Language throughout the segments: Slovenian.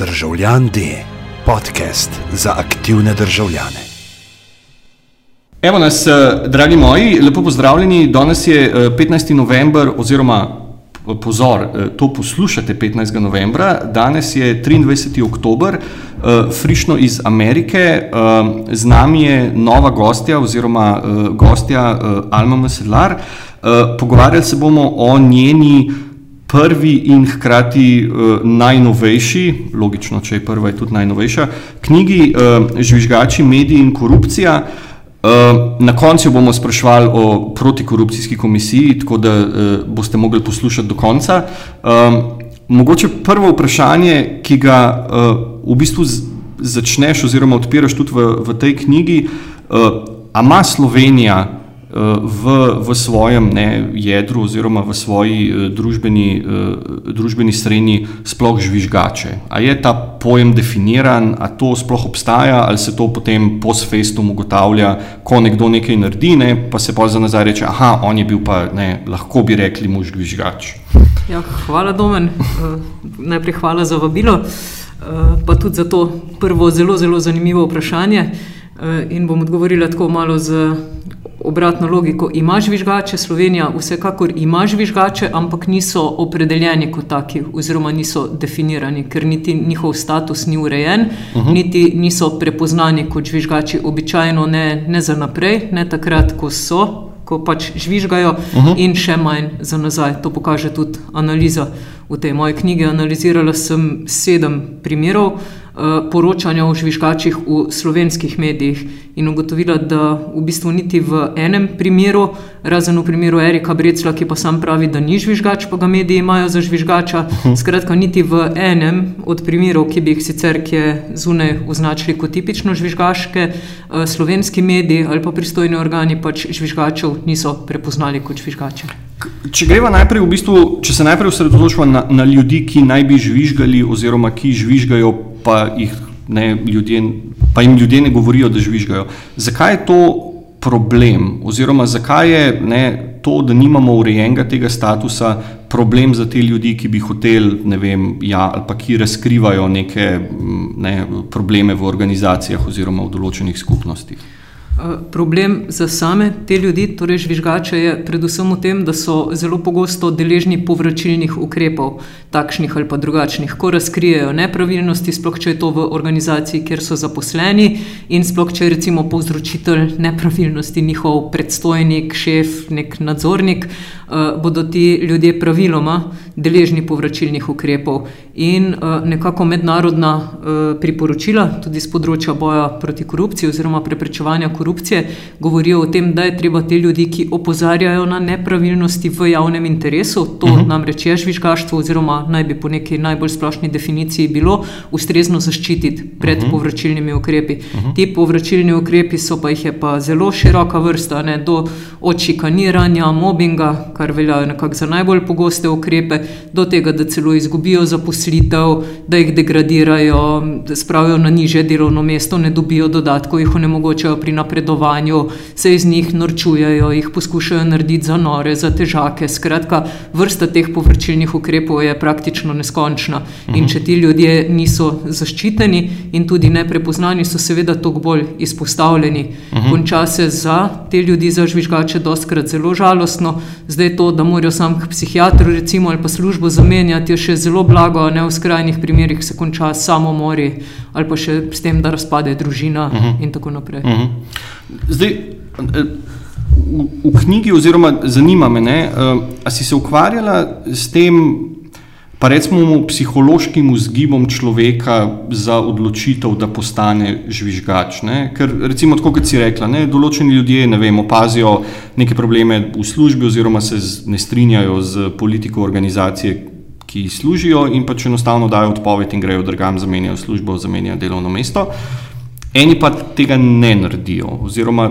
Državljan D, podcast za aktivne državljane. Evo nas, eh, dragi moji, lepo pozdravljeni. Danes je 15. november, oziroma pozor, eh, to poslušate 15. novembra, danes je 23. oktober, eh, frišno iz Amerike. Z nami je nova gostja, oziroma gostja Alma Mesedlar. Pogovarjali se bomo o njeni prvi in hkrati uh, najnovejši, logično, če je prva, je tudi najnovejša, knjigi uh, Žvižgači, mediji in korupcija. Uh, na koncu bomo sprašvali o protikorupcijski komisiji, tako da uh, boste mogli poslušati do konca. Um, mogoče prvo vprašanje, ki ga uh, v bistvu začneš oziroma odpiraš tudi v, v tej knjigi, uh, a ima Slovenija v, v svojem ne, jedru oziroma v svoji uh, družbeni, uh, družbeni srednji sploh žvižgače. A je ta pojem definiran, a to sploh obstaja, ali se to potem post-festum ugotavlja, ko nekdo nekaj naredi, ne, pa se pa za nazaj reče, aha, on je bil pa, ne, lahko bi rekli, muž žvižgač. Ja, hvala, Domen. Uh, najprej hvala za vabilo, pa tudi za to prvo zelo, zelo zanimivo vprašanje. In bom odgovorila tako malo z obratno logiko. Imaš žvižgače, Slovenija vsekakor ima žvižgače, ampak niso opredeljeni kot taki, oziroma niso definirani, ker niti njihov status ni urejen, uh -huh. niti niso prepoznani kot žvižgači, običajno ne, ne za naprej, ne takrat, ko so. Ko pač žvižgajo, uh -huh. in še manj za nazaj. To pokaže tudi analiza v tej moji knjigi. Analizirala sem sedem primerov, uh, poročanja o žvižgačih v slovenskih medijih in ugotovila, da v bistvu niti v enem primeru, razen v primeru Erika Brecla, ki pa sam pravi, da ni žvižgač, pa ga mediji imajo za žvižgača. Mhm. Skratka, niti v enem od primerov, ki bi jih sicer zunaj označili kot tipično žvižgaške, eh, slovenski mediji ali pa pristojni organi pač žvižgačev niso prepoznali kot žvižgače. Če greva najprej v bistvu, če se najprej osredotočimo na, na ljudi, ki naj bi žvižgali oziroma ki žvižgajo pa, jih, ne, ljudje, pa jim ljudje ne govorijo, da žvižgajo. Zakaj je to problem, oziroma zakaj je ne, to, da nimamo urejenega tega statusa, problem za te ljudi, ki bi hoteli, ne vem, ja, ali pa ki razkrivajo neke ne, probleme v organizacijah oziroma v določenih skupnostih? Problem za same te ljudi, torej žvižgače, je predvsem v tem, da so zelo pogosto deležni povračilnih ukrepov, takšnih ali pa drugačnih, ko razkrijejo nepravilnosti, sploh če je to v organizaciji, kjer so zaposleni, in sploh če je recimo povzročitelj nepravilnosti njihov predstojnik, šef, nek nadzornik, uh, bodo ti ljudje praviloma deležni povračilnih ukrepov. In uh, nekako mednarodna uh, priporočila, tudi z področja boja proti korupciji oziroma preprečevanja korupcije, govorijo o tem, da je treba te ljudi, ki opozarjajo na nepravilnosti v javnem interesu, to mhm. namreč je žvižgaštvo, oziroma naj bi po neki najbolj splošni definiciji bilo, ustrezno zaščititi pred uh mhm. -huh. povračilnimi ukrepi. Uh mhm. -huh. Ti povračilni ukrepi so pa jih je pa zelo široka vrsta, ne, do očikaniranja, mobbinga, kar veljajo nekako za najbolj pogoste ukrepe, do tega, da celo izgubijo zaposlitev, da jih degradirajo, da spravijo na niže delovno mesto, ne dobijo dodatkov, jih onemogočajo pri napredovanju se iz njih norčujejo, jih poskušajo narediti za nore, za težake. Skratka, vrsta teh povrčilnih ukrepov je praktično neskončna. In če ti ljudje niso zaščiteni in tudi ne prepoznani, so seveda toliko bolj izpostavljeni. Konča se za te ljudi, za žvižgače, dostkrat zelo žalostno. Zdaj to, da morajo sam k psihiatru recimo, ali pa službo zamenjati, je še zelo blago, ne v skrajnih primerih se konča samomori ali pa še s tem, da razpade družina uh -huh. in tako naprej. Uh -huh. Zdaj, v, v knjigi, oziroma zanima me, ali eh, si se ukvarjala s tem, pa recimo psihološkim vzgibom človeka za odločitev, da postane žvižgač. Ne? Ker, recimo, tako kot si rekla, ne? določeni ljudje ne vem, opazijo neke probleme v službi, oziroma se z, ne strinjajo z politiko organizacije, ki služijo, in pač enostavno dajo odpoved in grejo drugam, zamenjajo službo, zamenjajo delovno mesto. Eni pa tega ne naredijo, oziroma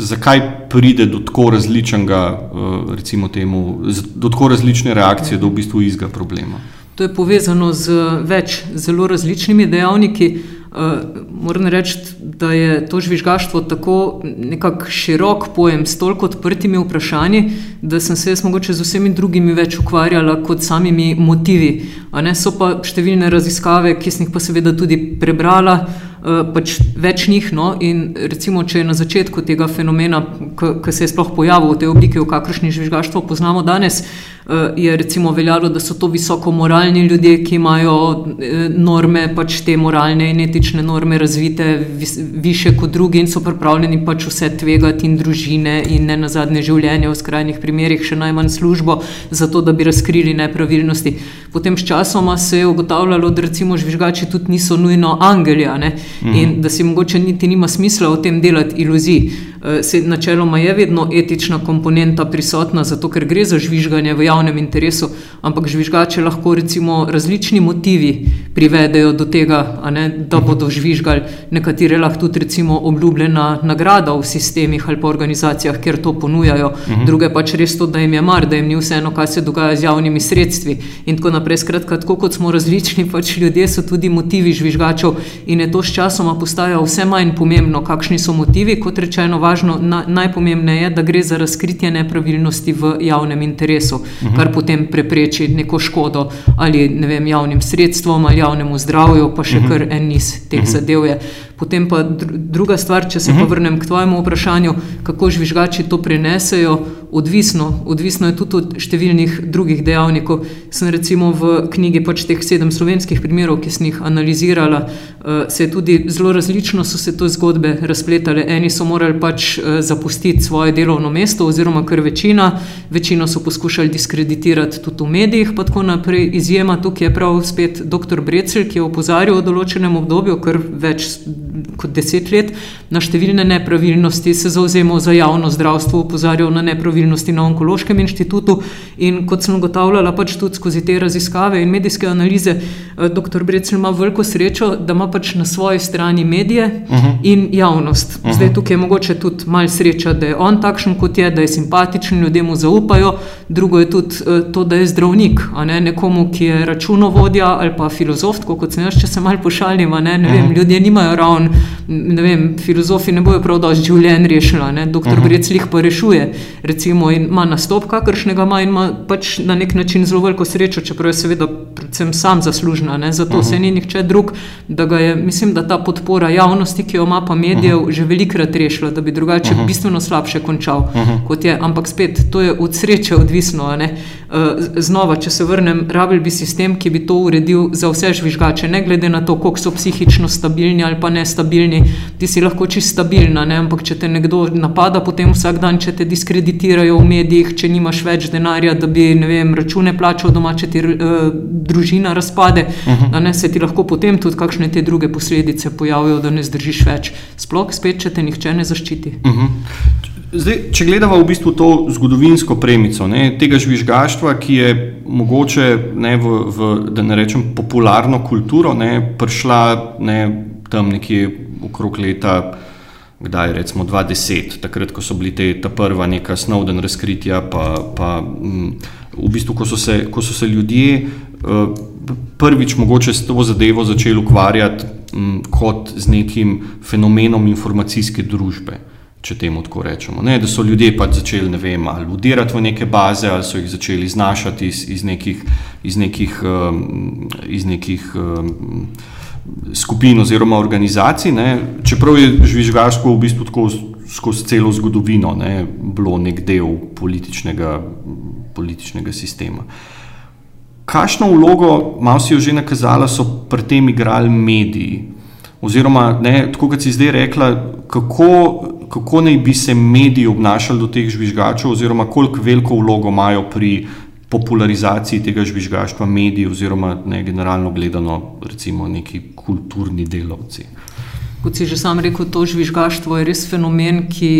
zakaj pride do tako različnega, eh, recimo temu, do tako različne reakcije, do v bistvu istega problema. To je povezano z več zelo različnimi dejavniki. Uh, moram reči, da je to žvižgaštvo tako nekako širok pojem s toliko odprtimi vprašanji, da sem se jaz mogoče z vsemi drugimi več ukvarjala kot samimi motivi. So pa številne raziskave, ki sem jih pa seveda tudi prebrala. Eh, pač več njih. No? In recimo, če je na začetku tega fenomena, ki se je sploh pojavil v tej obliki, v kakršni žvižgaštvo poznamo danes, Eh, je recimo veljalo, da so to visoko moralni ljudje, ki imajo eh, norme, pač te moralne in etične norme razvite više kot drugi in so pripravljeni pač vse tvegati in družine in ne na zadnje življenje v skrajnih primerih, še najmanj službo, zato da bi razkrili nepravilnosti. Potem s časoma se je ugotavljalo, da recimo žvižgači tudi niso nujno angeli mhm. in da si mogoče niti nima smisla o tem delati iluzij. Eh, se načeloma je vedno etična komponenta prisotna, zato ker gre za žvižganje v javnem interesu, ampak žvižgače lahko recimo različni motivi privedejo do tega, ne, da bodo žvižgali. Nekatere lahko tudi recimo obljubljena nagrada v sistemih ali pa organizacijah, kjer to ponujajo, uhum. druge pač res to, da jim je mar, da jim ni vseeno, kaj se dogaja z javnimi sredstvi in tako naprej. Skratka, tako kot smo različni, pač ljudje so tudi motivi žvižgačev in je to s časoma postajalo vse manj pomembno, kakšni so motivi, kot rečeno, važno, na, najpomembneje je, da gre za razkritje nepravilnosti v javnem interesu, uh -huh. kar potem prepreči neko škodo ali ne vem, javnim sredstvom ali javnemu zdravju, pa še uh -huh. kar en niz teh uh -huh. zadev je. Potem pa druga stvar, če se uh -huh. vrnem k tvojemu vprašanju, kako žvižgači to prenesejo, odvisno, odvisno je tudi od številnih drugih dejavnikov. Sem recimo v knjigi pač teh sedem slovenskih primerov, ki sem jih analizirala, uh, se je tudi zelo različno so se to zgodbe razpletale. Eni so morali pač uh, zapustiti svoje delovno mesto, oziroma kar večina, večino so poskušali diskreditirati tudi v medijih, pa tako naprej. Izjema tukaj je prav spet dr. Brecel, ki je opozarjal v določenem obdobju, kar več kot deset let na številne nepravilnosti, se zauzemal za javno zdravstvo, opozarjal na nepravilnosti na Onkološkem inštitutu. In kot sem ugotavljala, pač tudi skozi te raziskave in medijske analize, eh, dr. Brecel ima veliko srečo, da ima pač na svoji strani medije uh mhm. -huh. in javnost. Uh -huh. Zdaj tukaj je mogoče tudi malo sreča, da je on takšen, kot je, da je simpatičen, ljudje mu zaupajo. Drugo je tudi uh, to, da je zdravnik, ne? nekomu, ki je računovodja ali pa filozof, kot sem jaz, če se malo pošalim. Ne? Ne vem, uh -huh. Ljudje nimajo ravno ne vem, filozofi ne bojo prav dosti življenj rešili, doktor uh -huh. Brec jih pa rešuje. Recimo, ima nastop, kakršnega ima, in ima pač na nek način zelo veliko srečo, čeprav je seveda predvsem sam zaslužna, ne? zato uh -huh. se ni nihče drug. Je, mislim, da ta podpora javnosti, ki jo ima pa medijev, uh -huh. že velikrat rešila, da bi drugače uh -huh. bistveno slabše končal uh -huh. kot je. Ampak spet, to je od sreče odvisno. Uh, znova, če se vrnem, rabil bi sistem, ki bi to uredil za vse žvižgače, ne glede na to, koliko so psihično stabilni ali pa nestabilni ti si lahko čisto stabilna, ne? ampak če te nekdo napada, potem vsak dan, če te diskreditirajo v medijih, če nimaš več denarja, da bi vem, račune plačal doma, če ti uh, družina razpade, uh mhm. -huh. ne, se ti lahko potem tudi kakšne te druge posledice pojavijo, da ne zdržiš več. Sploh spet, če te nihče ne zaščiti. Uh mhm. -huh. Zdaj, če gledamo v bistvu to zgodovinsko premico ne, tega žvižgaštva, ki je mogoče ne, v, v ne rečem, popularno kulturo ne, prišla ne, tam nekje okrog leta, kdaj recimo 2010, takrat, ko so bili te, ta prva neka Snowden razkritja, pa, pa m, v bistvu, ko so se, ko so se ljudje uh, prvič mogoče s to zadevo začeli ukvarjati m, kot z nekim fenomenom informacijske družbe. Če temu tako rečemo. Ne, da so ljudje pač začeli ne vem, ali udirati v neke baze, ali so jih začeli znašati iz, iz nekih, iz nekih, um, iz nekih um, skupin oziroma organizacij, ne, čeprav je žvižgaštvo v bistvu tako skozi celo zgodovino ne, bilo nek del političnega, političnega sistema. Kakšno vlogo, malo si jo že nakazala, so pri tem igrali mediji? Oziroma, ne, tako kot si zdaj rekla, kako, kako naj bi se mediji obnašali do teh žvižgačev, oziroma koliko veliko vlogo imajo pri popularizaciji tega žvižgaštva medijev, oziroma ne generalno gledano, recimo neki kulturni delavci. Kot si že sam rekel, to žvižgaštvo je res fenomen, ki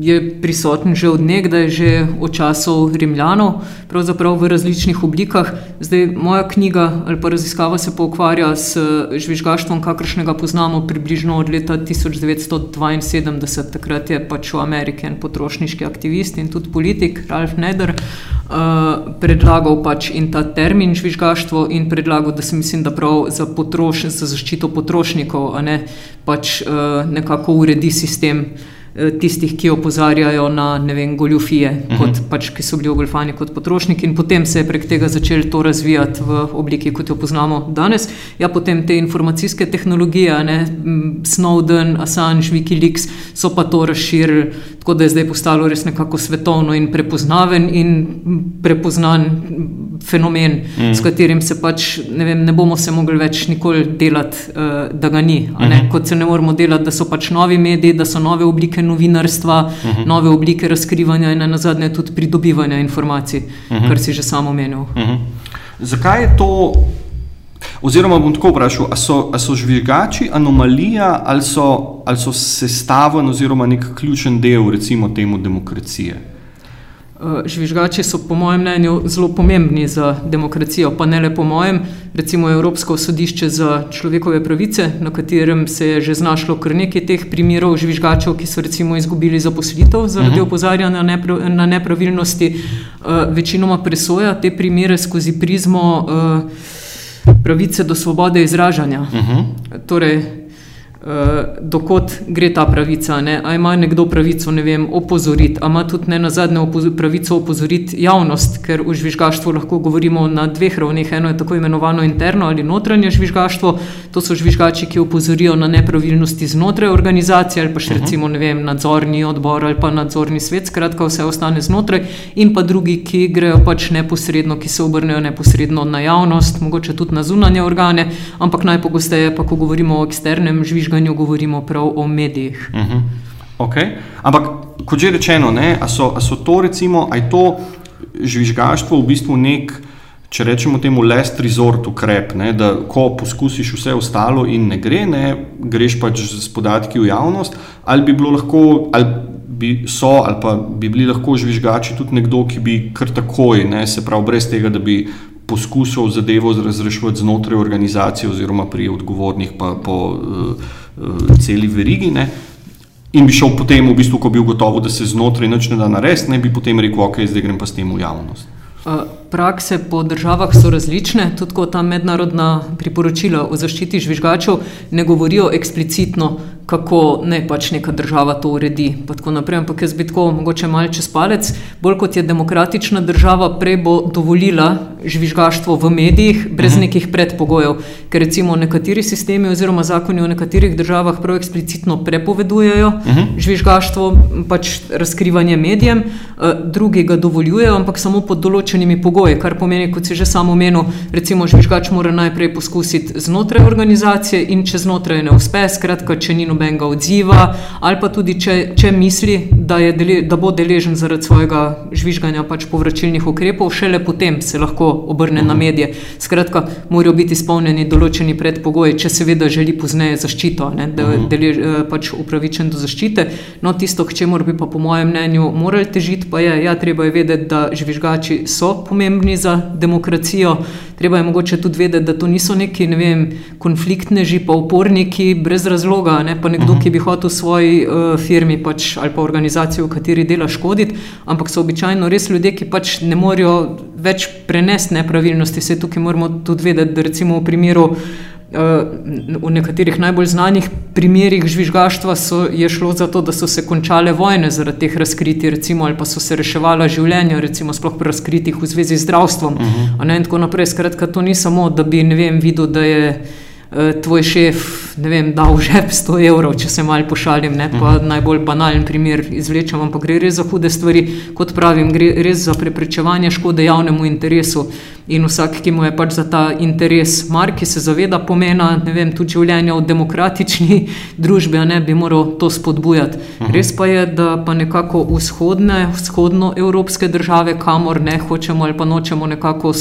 je prisoten že od nekdaj, že od časov Rimljanov, pravzaprav v različnih oblikah. Zdaj, moja knjiga ali pa raziskava se pa ukvarja s žvižgaštvom, kakršnega poznamo približno od leta 1972. Takrat je pač v Ameriki en potrošniški aktivist in tudi politik Ralph Neder uh, predlagal pač in ta termin žvižgaštvo in predlagal, da se mislim, da prav za, potroš, za zaščito potrošnikov, a ne pač uh, nekako uredi sistem. Eh, tistih, ki opozarjajo na vem, goljufije, uh -huh. kot, mhm. pač, ki so bili ogoljfani kot potrošniki, in potem se je prek tega začelo to razvijati v obliki, kot jo poznamo danes. Ja, potem te informacijske tehnologije, ne, Snowden, Assange, Wikileaks, so pa to razširili, tako da je zdaj postalo res nekako svetovno in prepoznaven in prepoznan fenomen, uh -huh. s katerim se pač ne, vem, ne bomo se mogli več nikoli delati, uh, da ga ni. Uh -huh. Kot se ne moramo delati, da so pač novi mediji, da so nove oblike novinarstva, uh mhm. -huh. nove oblike razkrivanja in na zadnje tudi pridobivanja informacij, uh mhm. -huh. kar si že samo omenil. Uh mhm. -huh. Zakaj je to? Oziroma, bom tako vprašal, ali so, so žvižgači anomalija ali so, ali so sestaven oziroma nek ključen del, recimo, temu demokracije? Eh, žvižgači so, po mojem mnenju, zelo pomembni za demokracijo, pa ne le po mojem. Recimo Evropsko sodišče za človekove pravice, na katerem se je že znašlo kar nekaj teh primerov žvižgačev, ki so recimo izgubili zaposlitev zaradi mhm. opozarjanja na nepravilnosti, uh, večinoma presoja te primere skozi prizmo uh, pravice do svobode izražanja. Mhm. torej, dokot gre ta pravica. Ne? A ima nekdo pravico ne vem, opozoriti, a ima tudi ne na zadnje opoz pravico opozoriti javnost, ker v žvižgaštvu lahko govorimo na dveh ravneh. Eno je tako imenovano interno ali notranje žvižgaštvo, to so žvižgači, ki opozorijo na nepravilnosti znotraj organizacije ali pa še uh mhm. recimo vem, nadzorni odbor ali pa nadzorni svet, skratka vse ostane znotraj, in pa drugi, ki grejo pač neposredno, ki se obrnejo neposredno na javnost, mogoče tudi na zunanje organe, ampak najpogosteje pa, ko govorimo o eksternem žvižgaštvu, žvižganju govorimo prav o medijih. Uh mhm. -huh. okay. Ampak, kot že rečeno, ali so, so to, recimo, ali to žvižgaštvo v bistvu nek, če rečemo temu, last resort ukrep, ne? da ko poskusiš vse ostalo in ne gre, ne? greš pač z podatki v javnost, ali bi bilo lahko. Ali Bi so, ali pa bi bili lahko žvižgači tudi nekdo, ki bi kar takoj, ne, se pravi, brez tega, da bi poskusil zadevo razrešiti znotraj organizacije, oziroma pri odgovornih, pa po uh, celi verigi. Ne. In bi šel potem, v bistvu, ko bi ugotovil, da se znotraj nič ne da narediti, ne bi potem rekel, ok, zdaj grem pa s tem v javnost. Prakse po državah so različne, tudi ko ta mednarodna priporočila o zaščiti žvižgačev ne govorijo eksplicitno, kako ne pač neka država to uredi. Naprej, ampak jaz bi tako mogoče malce čez palec. Bolj kot je demokratična država, prej bo dovolila žvižgaštvo v medijih brez mhm. nekih predpogojev. Ker recimo nekateri sistemi oziroma zakoni v nekaterih državah prav eksplicitno prepovedujejo mhm. žvižgaštvo, pač razkrivanje medijem, eh, drugi ga dovoljujejo, ampak samo pod določenimi pogoji. Kar pomeni, kot si že samo omenil, recimo žvižgač mora najprej poskusiti znotraj organizacije in če znotraj ne uspe, skratka, če ni nobenega odziva, ali pa tudi če, če misli, da, dele, da bo deležen zaradi svojega žvižganja pač povračilnih ukrepov, šele potem se lahko obrne na medije. Skratka, morajo biti izpolnjeni določeni predpogoji, če seveda želi pozneje zaščito, ne, da je delež, eh, pač upravičen do zaščite. No, tisto, k čemu bi pa po mojem mnenju morali težiti, pa je, ja, treba je vedeti, da žvižgači so pomembni za demokracijo. Treba je mogoče tudi vedeti, da to niso neki ne vem, konfliktneži, pa uporniki brez razloga, ne pa nekdo, uh mhm. -huh. ki bi hotel svoji uh, firmi pač, ali pa organizaciji, v kateri dela, škoditi, ampak so običajno res ljudje, ki pač ne morejo več prenesti nepravilnosti. Vse tukaj moramo tudi vedeti, da recimo v primeru. Eh, v nekaterih najbolj znanih primerih žvižgaštva so, je šlo za to, da so se končale vojne zaradi teh razkritij, recimo, ali pa so se reševala življenja, recimo, sploh pri razkritjih v zvezi z zdravstvom. Uh -huh. ne, in tako naprej. Skratka, to ni samo, da bi vem, videl, da je tvoj šef ne vem, dal v žep 100 evrov, če se malo pošalim. Ne, pa mhm. najbolj banalen primer izvlečem, ampak gre res za hude stvari. Kot pravim, gre res za preprečevanje škode javnemu interesu. In vsak, ki mu je pač za ta interes mar, ki se zaveda pomena vem, tudi življenja v demokratični družbi, ne bi moral to spodbujati. Mhm. Res pa je, da pa nekako vzhodne, vzhodnoevropske države, kamor ne hočemo ali pa nočemo nekako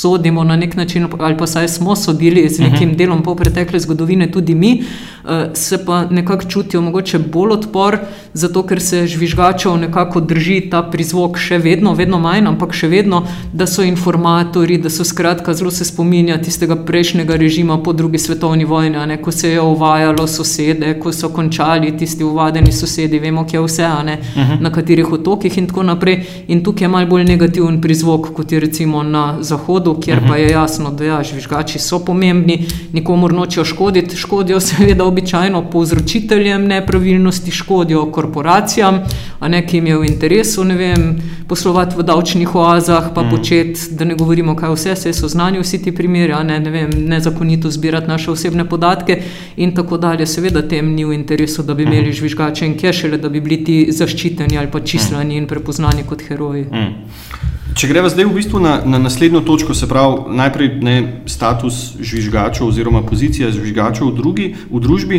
sodimo na nek način, ali pa saj smo sodili z nekim uh mhm. -huh. delom po pretekle zgodovine, tudi mi, uh, se pa nekako čutijo mogoče bolj odpor, zato ker se žvižgačev nekako drži ta prizvok še vedno, vedno manj, ampak še vedno, da so informatori, da so skratka zelo se spominja tistega prejšnjega režima po drugi svetovni vojni, ne, ko se je uvajalo sosede, ko so končali tisti uvadeni sosedi, vemo, kje vse, ne, uh -huh. na katerih otokih in tako naprej. In tukaj je malo bolj negativen prizvok, kot je recimo na zahodu, kjer uh -huh. pa je jasno, da ja, žvižgači so pomembni, nikomor nočejo škoditi, škodijo seveda običajno povzročiteljem nepravilnosti, škodijo korporacijam, a ne ki jim je v interesu, ne vem, poslovati v davčnih oazah, pa uh -huh. početi, da ne govorimo, kaj vse se so znani vsi ti primeri, ne, ne vem, nezakonito zbirati naše osebne podatke in tako dalje. Seveda tem ni v interesu, da bi imeli žvižgače in kešele, da bi bili ti zaščiteni ali pa čislani in prepoznani kot heroji. Mm. Če greva zdaj v bistvu na, na naslednjo točko, se pravi najprej ne, status žvižgačev oziroma pozicija žvižgačev v, drugi, v družbi,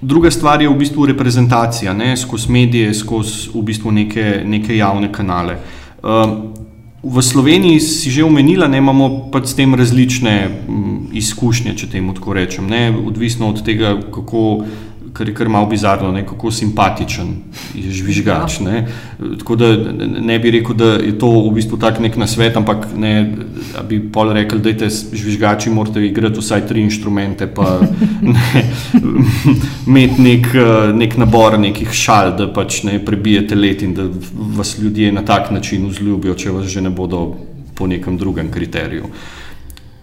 druga stvar je v bistvu reprezentacija ne, skozi medije, skozi v bistvu neke, neke javne kanale. Um, v Sloveniji si že omenila, da imamo pač s tem različne m, izkušnje, če temu tako rečem, ne, odvisno od tega, kako kar je kar malo bizarno, ne, kako simpatičen je žvižgač. Ne. Tako da ne bi rekel, da je to v bistvu tak nek nasvet, ampak ne, bi pol rekel, da je žvižgači morate igrati vsaj tri inštrumente, pa imeti nek, nek nabor nekih šal, da pač ne prebijete let in da vas ljudje na tak način vzljubijo, če vas že ne bodo po nekem drugem kriteriju.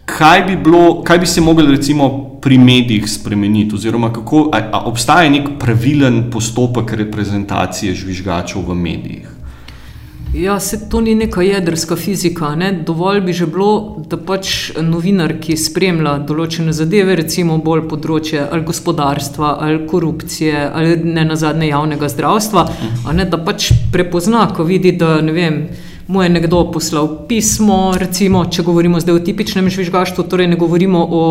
Kaj bi, bilo, kaj bi se lahko recimo pri medijih spremeniti, oziroma kako, a, a obstaja nek pravilen postopek reprezentacije žvižgačev v medijih? Ja, se to ni neka jedrska fizika. Ne? Dovolj bi že bilo, da pač novinar, ki spremlja določene zadeve, recimo bolj področje ali gospodarstva, ali korupcije, ali ne nazadnje javnega zdravstva, ne, da pač prepozna, ko vidi, da ne vem mu je nekdo poslal pismo, recimo, če govorimo zdaj o tipičnem žvižgaštvu, torej ne govorimo o,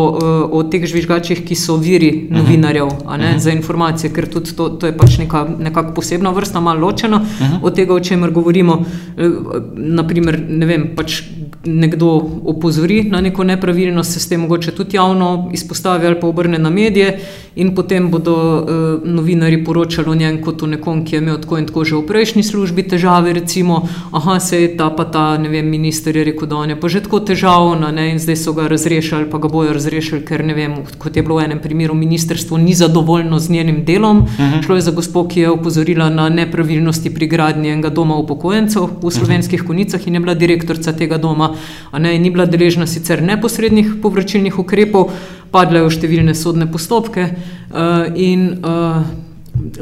o teh žvižgačih, ki so viri mhm. novinarjev uh -huh. ne, za informacije, ker tudi to, to je pač neka, nekako posebna vrsta, malo ločena uh -huh. od tega, o čemer govorimo. E, Naprimer, ne vem, pač nekdo opozori na neko nepravilnost, se s tem mogoče tudi javno izpostavi ali pa obrne na medije, in potem bodo uh, novinari poročali o njem kot o nekom, ki je imel tako in tako že v prejšnji službi težave, recimo, aha, se je ta pa ta, ne vem, minister je rekel, da je pa že tako težavna ne, in zdaj so ga razrešili, pa ga bojo razrešili, ker ne vem, kot je bilo v enem primeru, ministrstvo ni zadovoljno z njenim delom. Uh mhm. -huh. Šlo je za gospod, ki je opozorila na nepravilnosti pri gradnji enega doma upokojencev v slovenskih konicah in je bila direktorica tega doma ne, ni bila deležna sicer neposrednih povračilnih ukrepov, padla je v številne sodne postopke uh, in uh,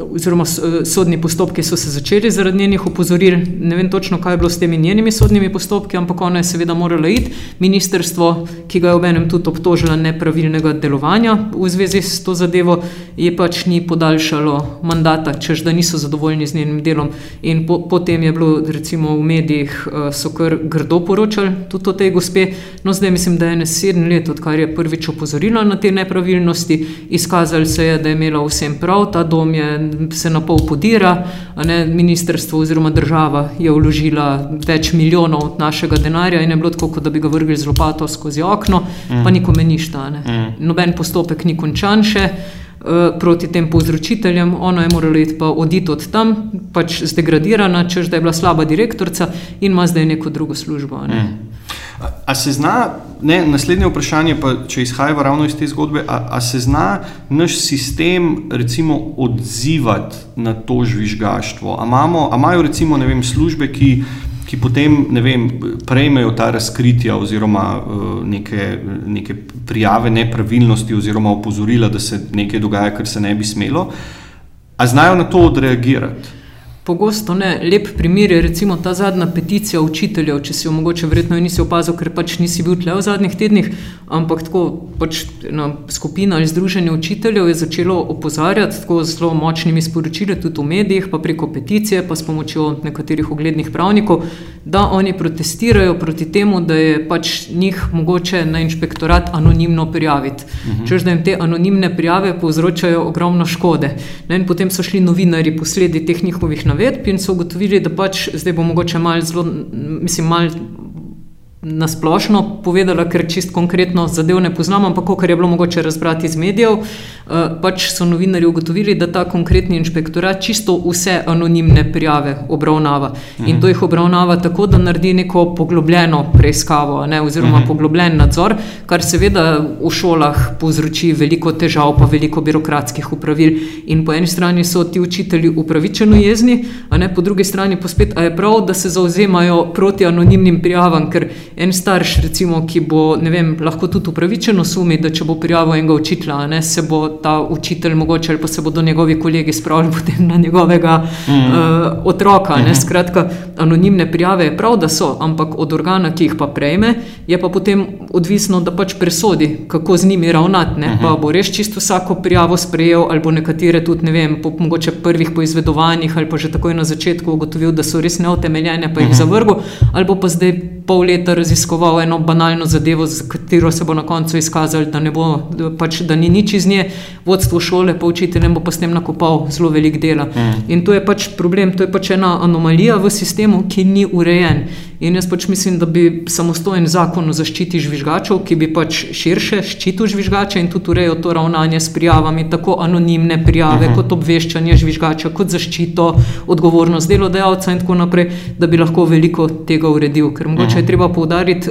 oziroma eh, sodni postopki so se začeli zaradi njenih opozoril. Ne vem točno, kaj je bilo s temi njenimi sodnimi postopki, ampak ona je seveda morala iti. Ministrstvo, ki ga je ob enem tudi obtožilo nepravilnega delovanja v zvezi s to zadevo, je pač ni podaljšalo mandata, čež da niso zadovoljni z njenim delom. In po, potem je bilo, recimo v medijih, eh, so kar grdo poročali tudi o tej gospe. No, zdaj mislim, da je ne sedem let, odkar je prvič opozorila na te nepravilnosti, izkazali se je, da je imela vsem prav, ta dom je se na pol podira. Ne, ministrstvo oziroma država je vložila več milijonov našega denarja in je bilo tako, da bi ga vrgli z lopato skozi okno, mm. pa nikome ništa. Mm. Noben postopek ni končan še. Eh, proti tem povzročiteljem, ona je morala iti pa oditi od tam, pač zdegradirana, čež da je bila slaba direktorica in ima zdaj neko drugo službo. Ne. Mm. A se zna, ne, naslednje vprašanje, pa, če izhaja ravno iz te zgodbe, a, a se zna naš sistem recimo, odzivati na to žvižgaštvo? A, imamo, a imajo recimo vem, službe, ki, ki potem vem, prejmejo ta razkritja oziroma uh, neke, neke prijave nepravilnosti oziroma opozorila, da se nekaj dogaja, kar se ne bi smelo, a znajo na to odreagirati? Pogosto ne. Lep primer je recimo ta zadnja peticija učiteljev, če si jo mogoče verjetno nisi opazil, ker pač nisi bil tle v zadnjih tednih, ampak tako pač ena skupina ali združenje učiteljev je začelo opozarjati tako zelo močnimi sporočili tudi v medijih, pa preko peticije, pa s pomočjo nekaterih uglednih pravnikov, da oni protestirajo proti temu, da je pač njih mogoče na inšpektorat anonimno prijaviti. Mhm. Čež da jim te anonimne prijave povzročajo ogromno škode. Ne, potem so šli novinari posledi teh njihovih navedb in so ugotovili, da pač zdaj bo mogoče malo zelo, mislim, malo nasplošno povedala, ker čist konkretno zadev ne poznam, ampak kar je bilo mogoče razbrati iz medijev, eh, pač so novinari ugotovili, da ta konkretni inšpektorat čisto vse anonimne prijave obravnava. In to jih obravnava tako, da naredi neko poglobljeno preiskavo ne, oziroma mhm. poglobljen nadzor, kar seveda v šolah povzroči veliko težav, pa veliko birokratskih upravil. In po eni strani so ti učitelji upravičeno jezni, a ne po drugi strani pa spet, a je prav, da se zauzemajo proti anonimnim prijavam, ker en starš, recimo, ki bo vem, lahko tudi upravičeno sumi, da če bo prijavil enega učitelja, ne, se bo ta učitelj mogoče ali pa se bodo njegovi kolegi spravili potem na njegovega mm uh, otroka. Ne. Mhm. Skratka, anonimne prijave je prav, da so, ampak od organa, ki jih pa prejme, je pa potem odvisno, da pač presodi, kako z njimi ravnati. Ne. Pa mhm. bo res čisto vsako prijavo sprejel, ali bo nekatere tudi, ne vem, po mogoče prvih poizvedovanjih ali pa že takoj na začetku ugotovil, da so res neotemeljene, pa jih mhm. zavrgel, ali pa zdaj pol leta raziskoval eno banalno zadevo, za katero se bo na koncu izkazalo, da, da, pač, da ni nič iz nje, vodstvo šole, pa učiteljem bo pa s tem nakopal zelo velik dela. Mm. In to je pač problem, to je pač ena anomalija v sistemu, ki ni urejen. In jaz pač mislim, da bi samostojen zakon o zaščiti žvižgačev, ki bi pač širše ščitil žvižgače in tudi urejal to ravnanje s prijavami, tako anonimne prijave, uh mhm. -huh. kot obveščanje žvižgača, kot zaščito, odgovornost delodajalca in tako naprej, da bi lahko veliko tega uredil. Ker mogoče uh -huh. Je treba poudariti.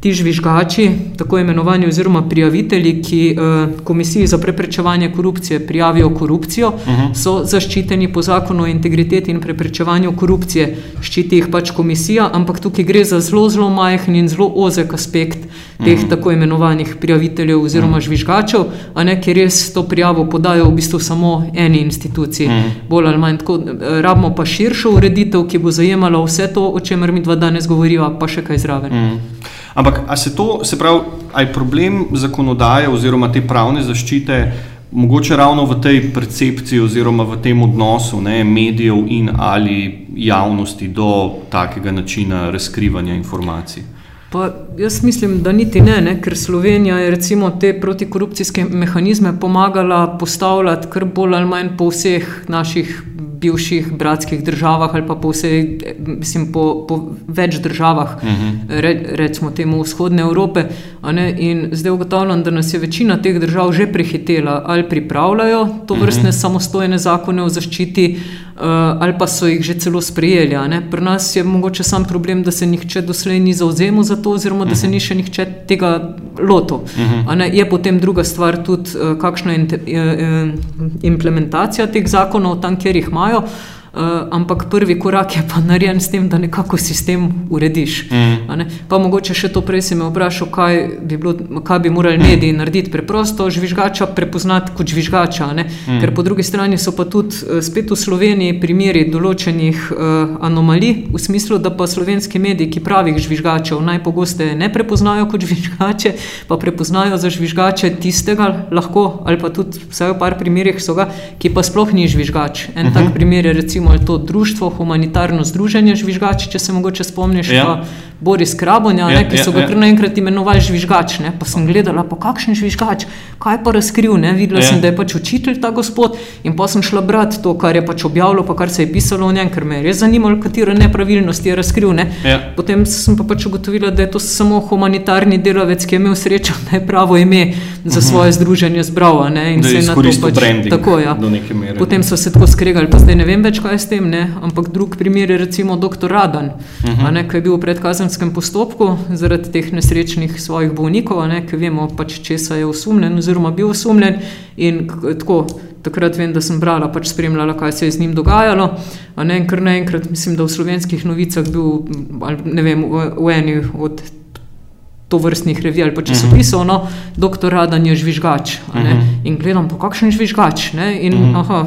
Ti žvižgači, tako imenovani, oziroma prijavitelji, ki uh, Komisiji za preprečevanje korupcije prijavijo korupcijo, uh mhm. -huh. so zaščiteni po zakonu o integriteti in preprečevanju korupcije. Ščiti jih pač komisija, ampak tukaj gre za zelo, zelo majhen in zelo ozek aspekt teh uh mhm. -huh. tako imenovanih prijaviteljev oziroma uh mhm. -huh. žvižgačev, a ne ker res to prijavo podajo v bistvu samo eni instituciji. Uh -huh. Bolj ali manj tako, eh, rabimo pa širšo ureditev, ki bo zajemala vse to, o čemer mi dva danes govoriva, pa še kaj zraven. Uh -huh. Ampak ali se to, se pravi, je problem zakonodaje oziroma te pravne zaščite, mogoče ravno v tej percepciji oziroma v tem odnosu ne, medijev in ali javnosti do takega načina razkrivanja informacij? Pa jaz mislim, da niti ne, ne, ker Slovenija je recimo te protikorupcijske mehanizme pomagala postavljati kar bolj ali manj po vseh naših bivših bratskih državah ali pa po vsej, mislim, po, po več državah, uh mhm. -huh. re, recimo temu vzhodne Evrope. In zdaj ugotavljam, da nas je večina teh držav že prehitela ali pripravljajo to vrstne uh mhm. -huh. samostojne zakone o zaščiti. Uh, ali pa so jih že celo sprejeli. Pri nas je mogoče sam problem, da se nihče doslej ni zauzemal za to, oziroma da se mhm. ni še nihče tega lotil. -huh. Je potem druga stvar tudi, uh, kakšna je implementacija teh zakonov tam, kjer jih imajo. Uh, ampak prvi korak je pa narejen s tem, da nekako sistem urediš. Mm. Pa mogoče še to prej si me vprašal, kaj bi, bilo, kaj bi morali mediji narediti preprosto, žvižgača prepoznati kot žvižgača. Mm. Ker po drugi strani so pa tudi uh, spet v Sloveniji primeri določenih uh, anomalij, v smislu, da pa slovenski mediji, ki pravih žvižgačev najpogosteje ne prepoznajo kot žvižgače, pa prepoznajo za žvižgače tistega, lahko, ali pa tudi vsaj v par primerih so ga, ki pa sploh ni žvižgač. En mm -hmm. tak primer je recimo recimo to društvo, humanitarno združenje žvižgači, če se mogoče spomniš. Ja. Boris Krabonja, ja, ne, ki so ga ja, ja. naenkrat imenovali žvižgač. Ne, pa sem gledala, pa kakšen žvižgač, kaj pa razkril. Ne, videla ja. sem, da je pač učitelj ta gospod in pa sem šla brati to, kar je pač objavilo, pa kar se je pisalo o njem, ker me je res zanimalo, katere nepravilnosti je razkril. Ne. Ja. Potem sem pa pač ugotovila, da je to samo humanitarni delavec, ki je imel srečo, da je pravo ime za mhm. svoje združenje zbral. In se je to pač tako. Ja. Potem so se tako skregali, pa zdaj ne vem več, kaj s tem. Ne. Ampak drug primer je recimo dr. Radan, uh mhm. -huh. ki je bil v predkazenskem kazenskem postopku zaradi teh nesrečnih svojih bolnikov, ne, ki vemo, pač, česa je osumljen, oziroma bil osumljen. In tako, takrat vem, da sem brala, pač spremljala, kaj se je z njim dogajalo. Ne, kar naenkrat, mislim, da v slovenskih novicah bil ne vem, v, v eni od to vrstnih revij ali pa časopisov, uh -huh. no, doktor Radan je žvižgač. Uh -huh. In gledam, po kakšen žvižgač. Ne? In uh -huh. aha,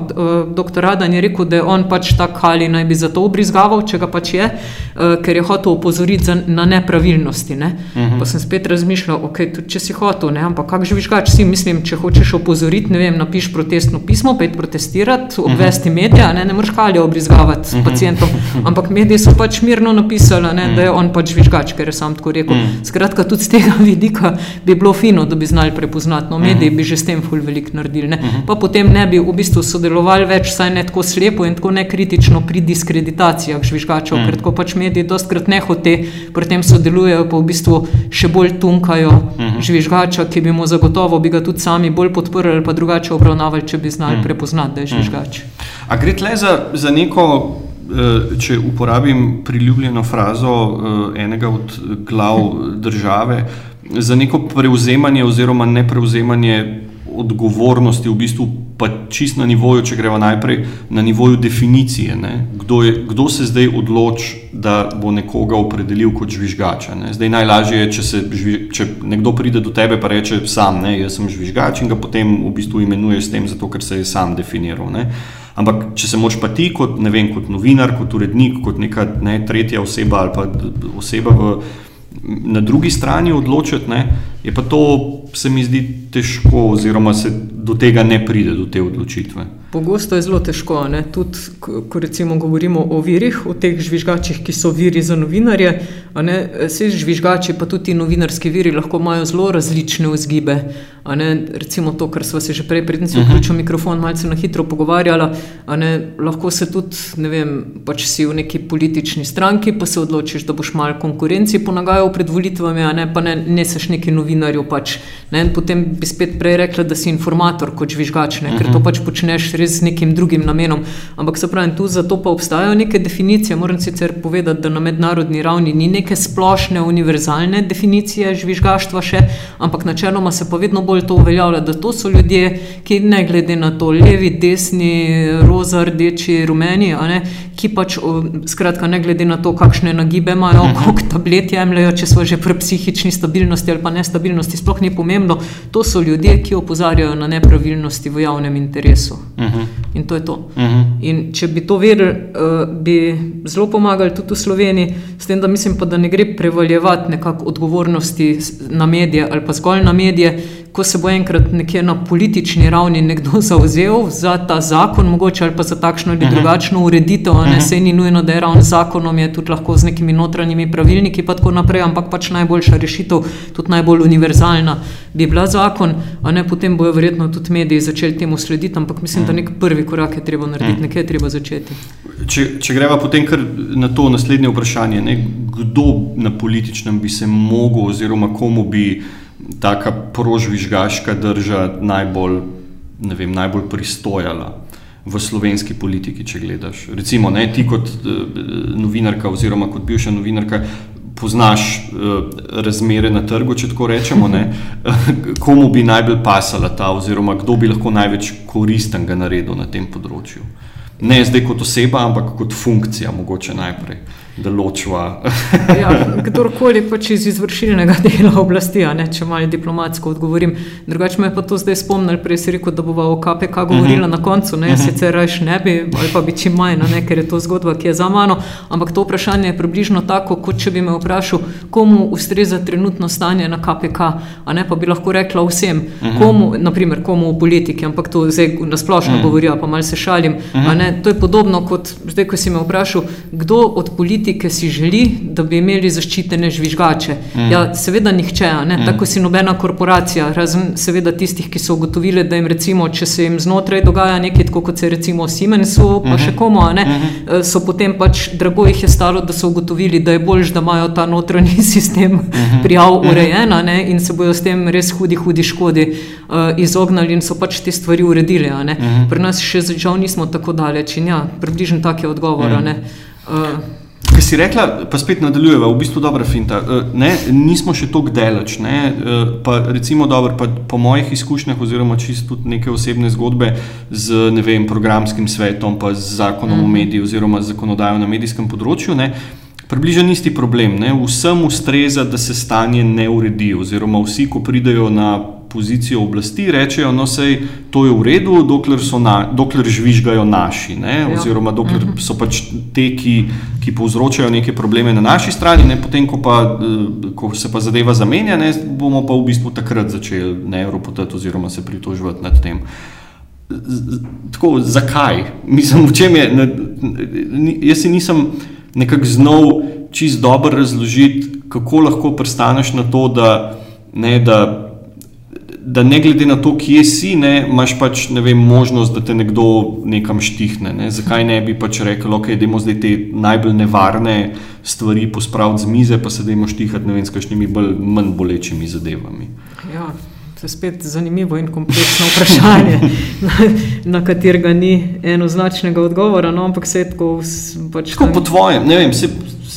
doktor Radan je rekel, da je on pač tak ali naj bi za to obrizgaval, če ga pač je, uh, ker je hotel opozoriti za, na nepravilnosti. Ne? Uh -huh. Pa sem spet razmišljal, ok, tudi če si hotel, ne? ampak kak žvižgač si, mislim, če hočeš opozoriti, ne vem, napiš protestno pismo, pet protestirati, obvesti uh -huh. medije, ne, ne moreš kalje obrizgavati uh -huh. pacijentom. Ampak mediji so pač mirno napisali, ne, da je on pač žvižgač, ker je sam tako rekel. Uh -huh. Skratka, tudi z tega vidika bi bilo fino, da bi znali prepoznati. No, mediji bi že s tem ful veliko naredili. Ne? Pa potem ne bi v bistvu sodelovali več, saj ne tako slepo in tako nekritično pri diskreditacijah žvižgačev, ker tako pač mediji dostkrat ne hote, pri tem sodelujejo, pa v bistvu še bolj tunkajo žvižgača, ki bi mu zagotovo bi ga tudi sami bolj podprli ali pa drugače obravnavali, če bi znali prepoznati, da je žvižgač. A gre tle za, za neko, če uporabim priljubljeno frazo eh, enega od glav države, za neko prevzemanje oziroma ne prevzemanje odgovornosti, v bistvu pa čist na nivoju, če gremo najprej na nivoju definicije. Ne? Kdo, je, kdo se zdaj odloči, da bo nekoga opredelil kot žvižgača? Ne? Zdaj najlažje je, če, se, če nekdo pride do tebe in reče: Sam, ne, jaz sem žvižgač in ga potem v bistvu imenuje s tem, zato ker se je sam definiral. Ne? Ampak, če se moč pa ti, kot, vem, kot novinar, kot urednik, kot neka ne, tretja oseba ali pa oseba v, na drugi strani odločiti, ne, je pa to, se mi zdi, težko, oziroma se do tega ne pride, do te odločitve. Pogosto je zelo težko, tudi ko ko recimo govorimo o virih, o teh žvižgačih, ki so viri za novinarje. Vsi žvižgači, pa tudi novinarski viri, lahko imajo zelo različne vzgibe. recimo to, kar smo se že prej, predtem si vključil mikrofon, malce na hitro pogovarjala. lahko se tudi, ne vem, pač si v neki politični stranki, pa se odločiš, da boš malo konkurenci ponagajal pred volitvami, a ne pa ne, ne seš neki novinarju. Pač, ne, in potem bi spet prej rekla, da si informator kot žvižgač, ne, ker to pač počneš res z nekim drugim namenom. Ampak se pravi, tu zato pa obstajajo neke definicije. Moram sicer povedati, da na mednarodni ravni ni neke splošne, univerzalne definicije žvižgaštva še, ampak načeloma se pa vedno bolj to uveljavlja, da to so ljudje, ki ne glede na to, levi, desni, roza, rdeči, rumeni, ne, ki pač, o, skratka, ne glede na to, kakšne nagibe imajo, koliko tablet jemljajo, če so že pri psihični stabilnosti ali pa nestabilnosti, sploh ni pomembno. To so ljudje, ki opozarjajo na nepravilnosti v javnem interesu. In to je to. In če bi to vedeli, uh, bi zelo pomagali tudi v Sloveniji, s tem, da mislim pa, da ne gre prevaljevati nekako odgovornosti na medije ali pa zgolj na medije, ko se bo enkrat nekje na politični ravni nekdo zauzel za ta zakon, mogoče ali pa za takšno ali drugačno ureditev, ne se ni nujno, da je ravno z zakonom, je tudi lahko z nekimi notranjimi pravilniki, pa tako naprej, ampak pač najboljša rešitev, tudi najbolj univerzalna, bi bila zakon, a ne potem bojo verjetno tudi mediji začeli temu slediti, ampak mislim, da nek prvi korak je treba narediti, nekje je treba začeti. Če, če greva potem kar na to naslednje vprašanje, ne, kdo na političnem bi se mogel, oziroma komu bi taka prožvižgaška drža najbolj, ne vem, najbolj pristojala v slovenski politiki, če gledaš. Recimo, ne, ti kot eh, novinarka, oziroma kot bivša novinarka. Poznaš uh, razmere na trgu, če tako rečemo, ne? komu bi najbolj pasala ta, oziroma kdo bi lahko največ koristnega naredil na tem področju. Ne zdaj kot oseba, ampak kot funkcija, mogoče najprej, da ločva. Ja, kdorkoli pač iz izvršilnega dela oblasti, ne, če malo diplomatsko odgovorim. Drugače me pa to zdaj spomnil, prej si rekel, da bova o KPK govorila na koncu, ne, jaz sicer raje ne bi, ali pa bi čim manj, ne, ker je to zgodba, ki je za mano, ampak to vprašanje je približno tako, kot če bi me vprašal, komu ustreza trenutno stanje na KPK, a ne pa bi lahko rekla vsem, komu, naprimer komu v politiki, ampak to zdaj nasplošno govorijo, pa mal se šalim, a ne, to je podobno kot zdaj, ko si me vprašal, kdo od politike si želi, da bi imeli zaščitene žvižgače. Ja, seveda nihče, ne, tako si nobena korporacija, razen seveda tistih, ki so ugotovili, da jim recimo, če se jim znotraj dogaja nekaj, tako kot se je recimo Siemensu, pa še komu, ne, eh, so potem pač drago jih je stalo, da so ugotovili, da je bolj, da imajo ta notranji sistem prijav urejen, a ne, in se bojo s tem res hudi, hudi škodi uh, izognili in so pač te stvari uredili. a ne. Pri nas še žal nismo tako daleč in ja, približno tak je odgovor. a ne. Uh, Kaj si rekla, pa spet nadaljujeva, v bistvu dobra finta. Eh, Ne, nismo še tako daleč. Ne, eh, pa recimo, dobro, pa po mojih izkušnjah, oziroma čisto tudi neke osebne zgodbe z vem, programskim svetom, pa z zakonom mm. o medijih, oziroma zakonodajo na medijskem področju. Ne, Približno isti problem. Ne? Vsem ustreza, da se stanje ne uredi, oziroma vsi, ko pridejo na pozicijo oblasti, rečejo, no, sej to je v redu, dokler, so na, dokler žvižgajo naši, ne? Ja. oziroma dokler so pač te, ki, ki povzročajo neke probleme na naši strani, ne? potem, ko, pa, eh, ko se pa zadeva zamenja, ne? bomo pa v bistvu takrat začeli ne ropotati oziroma se pritoževati nad tem. Tako, zakaj? Mislim, v čem je? ne- ni- Jaz si nisem nekako znal čist dobro razložiti, kako lahko pristaneš na to, da ne, da, da ne glede na to, kje si, ne, imaš pač ne vem, možnost, da te nekdo nekam štihne. Ne. Zakaj ne bi pač rekel, ok, da imamo zdaj te najbolj nevarne stvari pospraviti z mize, pa se da imamo štihati ne vem, s kakšnimi bolj, manj bolečimi zadevami. Ja. To je spet zanimivo in kompleksno vprašanje, na, na katerega ni enoznačnega odgovora. No, ampak se je tako. Pač, tako po tvojem, ne vem, se,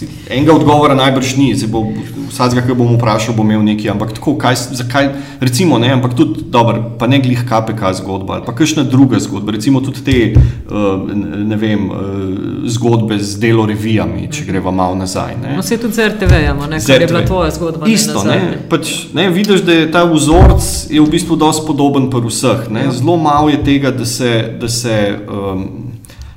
se, enega odgovora najbrž ni. Bo, vsakega, ki bom vprašal, bo imel nekaj. Ampak tako, kaj, zakaj, recimo, ne, ampak tudi, dober, pa ne glih KPK zgodba ali pa kakšna druga zgodba. Recimo tudi te uh, ne vem, uh, zgodbe z delo revijami, če greva malo nazaj. Ne. No, se tudi z RTV-jem, kar je bila tvoja zgodba. Isto, ne, pač, ne, vidiš, da je ta vzorc je v bistvu dosti podoben pri vseh. Ja. Zelo malo je tega, da se. Da se um,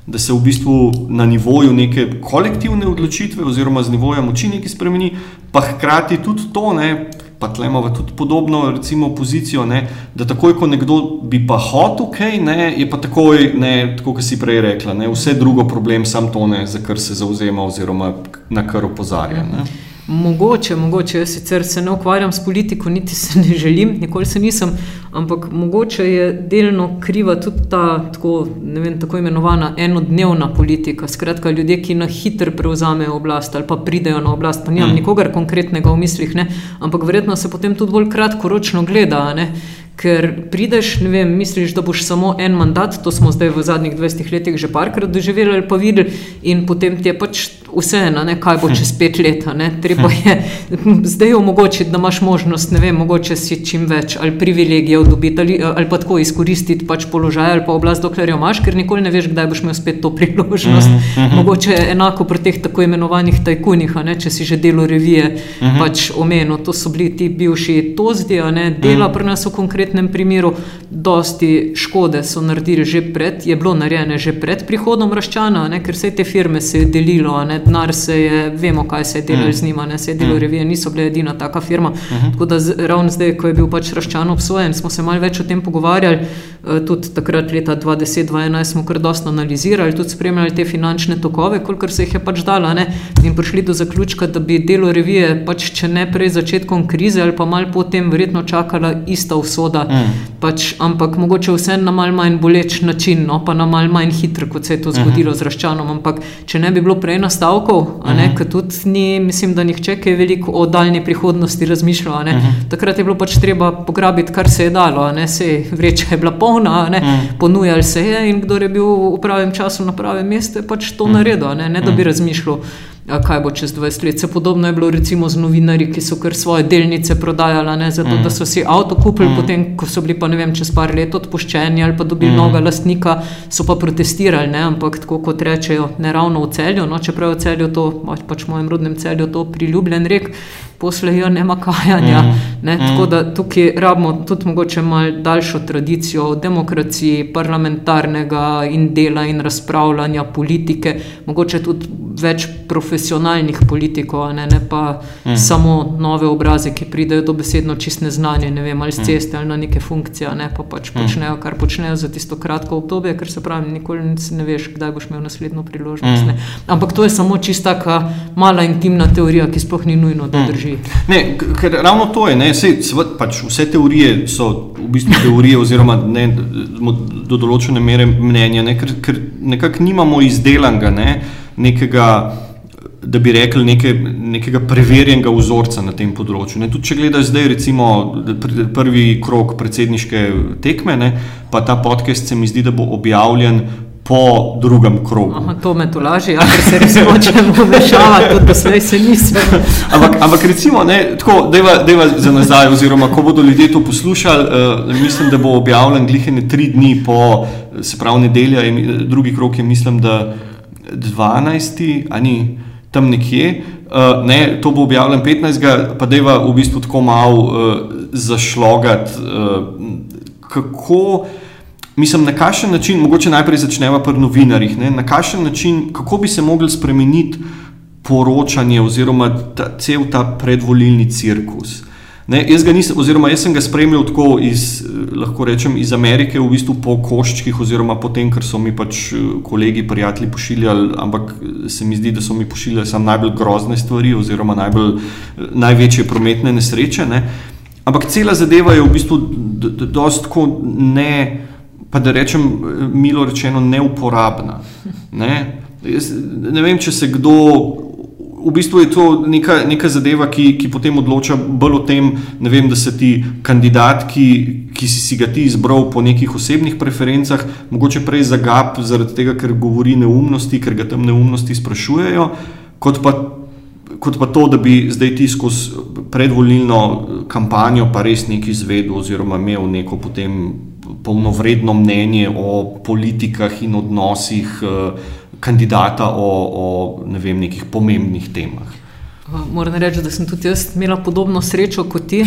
da se v bistvu na nivoju neke kolektivne odločitve, oziroma z nivoja moči nekaj spremeni, pa hkrati tudi to, ne, pa tlemo tudi podobno, recimo, pozicijo, ne, da takoj, ko nekdo bi pa hotel, okay, ne, je pa takoj, ne, tako kot si prej rekla, ne, vse drugo problem, sam to ne, za kar se zauzema, oziroma na kar opozarja. Ne. Mogoče, mogoče, jaz sicer se ne ukvarjam s politiko, niti se ne želim, nikoli se nisem, ampak mogoče je delno kriva tudi ta tako, vem, tako imenovana enodnevna politika. Skratka, ljudje, ki na hitro prevzamejo oblast ali pa pridejo na oblast, pa nimam mm. nikogar konkretnega v mislih, ne? ampak verjetno se potem tudi bolj kratkoročno gleda. Ne? Ker prideš, ne vem, misliš, da boš samo en mandat, to smo zdaj v zadnjih 20 letih že parkrat doživeli ali pa videli, in potem ti je pač vseeno, kaj bo čez pet let. Treba je zdaj omogočiti, da imaš možnost, ne vem, mogoče si čim več ali privilegijev dobiti ali, ali pa tako izkoristiti pač položaj ali pa oblast, dokler jo imaš, ker nikoli ne veš, kdaj boš imel spet to priložnost. Uh -huh. Mogoče je enako pri teh tako imenovanih tajkunih, če si že delo revije uh -huh. pač omenil. To so bili ti bivši tozdi, dela uh -huh. pri nas v konkretnem primeru, dosti škode so naredili že pred, je bilo narejene že pred prihodom raščana, ne? ker vse te firme se je delilo, ne? denar se je, vemo, kaj se je delalo -huh. z njima, ne? se je delalo -huh. revije, niso bile edina taka firma. Uh -huh. Tako da ravno zdaj, ko je bil pač raščan obsojen, smo se malo več o tem pogovarjali. Eh, tudi takrat, leta 2010-2011, smo kar dosta analizirali, tudi spremljali te finančne tokove, kolikor se jih je pač dala. Ne? In prišli do zaključka, da bi delo revije, pač, če ne prej začetkom krize ali pa malo potem, verjetno čakala ista usoda. Mm. Pač, ampak mogoče vse na mal manj boleč način, no? pa na mal manj hitro, kot se je to mhm. zgodilo mm -hmm. z raščanom. Ampak če ne bi bilo prej nastavkov, mm -hmm. ker tudi ni, mislim, da nihče kaj veliko o daljni prihodnosti razmišljal. Mm -hmm. Takrat je bilo pač treba pograbiti, kar se je dalo, ne se je bila polna ne, mm. ponujali se je in kdo je bil v pravem času na pravem mestu, je pač to mm. naredil, ne, ne da bi mm. razmišljal kaj bo čez 20 let. Se podobno je bilo recimo z novinarji, ki so kar svoje delnice prodajali, ne, zato mm. da so si avto kupili, mm. potem ko so bili pa ne vem, čez par let odpuščeni ali pa dobili mm. novega lastnika, so pa protestirali, ne, ampak tako kot rečejo, ne ravno v celju, no, čeprav v celju to, pač, pač v mojem rodnem celju to priljubljen rek. Poslejo nema kajanja. Mm, ne, mm. Tako da tukaj rabimo tudi mogoče malo daljšo tradicijo demokracije, parlamentarnega in dela in razpravljanja politike, mogoče tudi več profesionalnih politikov, ne, ne pa mm. samo nove obraze, ki pridejo do besedno čist neznanje, ne vem, ali z mm. ceste ali na neke funkcije, ne pa pač mm. počnejo, kar počnejo za tisto kratko obdobje, ker se pravi, nikoli ne veš, kdaj boš imel naslednjo priložnost. Mm. Ampak to je samo čista mala intimna teorija, ki sploh ni nujno, da mm. Drži. Ne, ker ravno to je, ne, vse, pač vse teorije so v bistvu teorije, oziroma ne, do določene mere mnenja, ne, ker, ker nekako nimamo izdelanega. Ne, nekega, da bi rekli, neke, nekega preverjenega vzorca na tem področju. Ne, tudi če gledaš zdaj, recimo, prvi krok predsedniške tekme, ne, pa ta podcast se mi zdi, da bo objavljen. Po drugem krogu. Aha, to me to laži, ali se res hočemo vmešavati, da se vse nisem. ampak, ampak recimo, da je za nazaj, oziroma ko bodo ljudje to poslušali, uh, mislim, da bo objavljen glihene tri dni po, se pravi, nedelja in drugi krok je, mislim, da 12. ali tam nekje. Uh, ne, to bo objavljeno 15. pa je v bistvu tako malo uh, zašlogati, uh, kako, mislim, na kakšen način, mogoče najprej začnemo pri novinarjih, ne, na kakšen način, kako bi se mogli spremeniti poročanje oziroma ta, cel ta predvolilni cirkus. Ne, jaz, nisem, oziroma, jaz sem ga spremljal tako iz, lahko rečem, iz Amerike, v bistvu po koščkih, oziroma po tem, kar so mi pač kolegi, prijatelji pošiljali, ampak se mi zdi, da so mi pošiljali samo najbolj grozne stvari, oziroma najbolj, največje prometne nesreče. Ne. Ampak cela zadeva je v bistvu dosto ne, pa da rečem, milo rečeno, neuporabna. Ne. Jaz, ne vem, če se kdo v bistvu je to neka, neka zadeva, ki, ki potem odloča bolj o tem, vem, da se ti kandidat, ki, ki si, si ga ti izbral po nekih osebnih preferencah, mogoče prej zagab zaradi tega, ker govori neumnosti, ker ga tam neumnosti sprašujejo, kot pa, kot pa to, da bi zdaj ti skozi predvolilno kampanjo pa res nekaj izvedel oziroma imel neko potem polnovredno mnenje o politikah in odnosih. Uh, kandidata o, o ne vem, nekih pomembnih temah. Moram reči, da sem tudi jaz imela podobno srečo kot ti,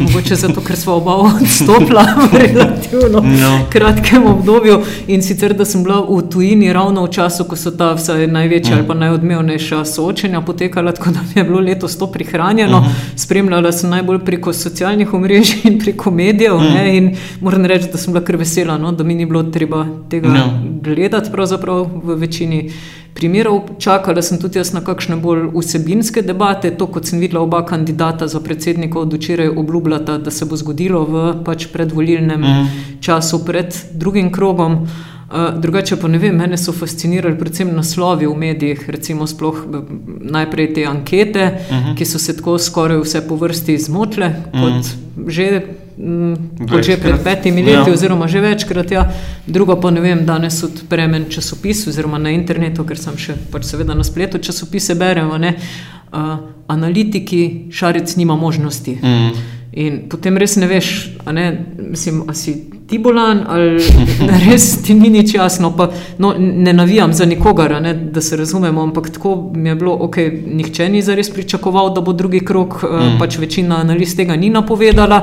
mogoče zato, ker smo oba odstopila v relativno no. kratkem obdobju. In sicer, da sem bila v tujini ravno v času, ko so ta največja mm. ali pa najodmevnejša soočenja potekala, tako da mi je bilo letos to prihranjeno. Mm -hmm. Spremljala sem najbolj preko socialnih omrežij in preko medijev. Mm. Ne, in moram reči, da sem bila kar vesela, no, da mi ni bilo treba tega no. gledati, pravzaprav v večini primerov. Čakala sem tudi jaz na kakšne bolj vsebinske debate. To, kot sem videla, oba kandidata za predsednika od včeraj obljubljata, da se bo zgodilo v pač predvolilnem mm. času pred drugim krogom. Uh, drugače pa ne vem, mene so fascinirali predvsem naslovi v medijih, recimo sploh najprej te ankete, uh mhm. -huh. ki so se tako skoraj vse po vrsti izmotile, uh -huh. kot mhm. že kot že pred petimi leti, ja. oziroma že večkrat. Ja. Drugo pa ne vem, danes odprem en časopis, oziroma na internetu, ker sem še pač seveda na spletu časopise beremo. Uh, analitiki, šarec nima možnosti. Mm. In potem res ne veš, a ne, mislim, a si ti bolan ali res ti ni nič jasno. Pa, no, ne navijam za nikogar, ne, da se razumemo, ampak tako mi je bilo, ok, nihče ni zares pričakoval, da bo drugi krok, mm. pač večina analiz tega ni napovedala.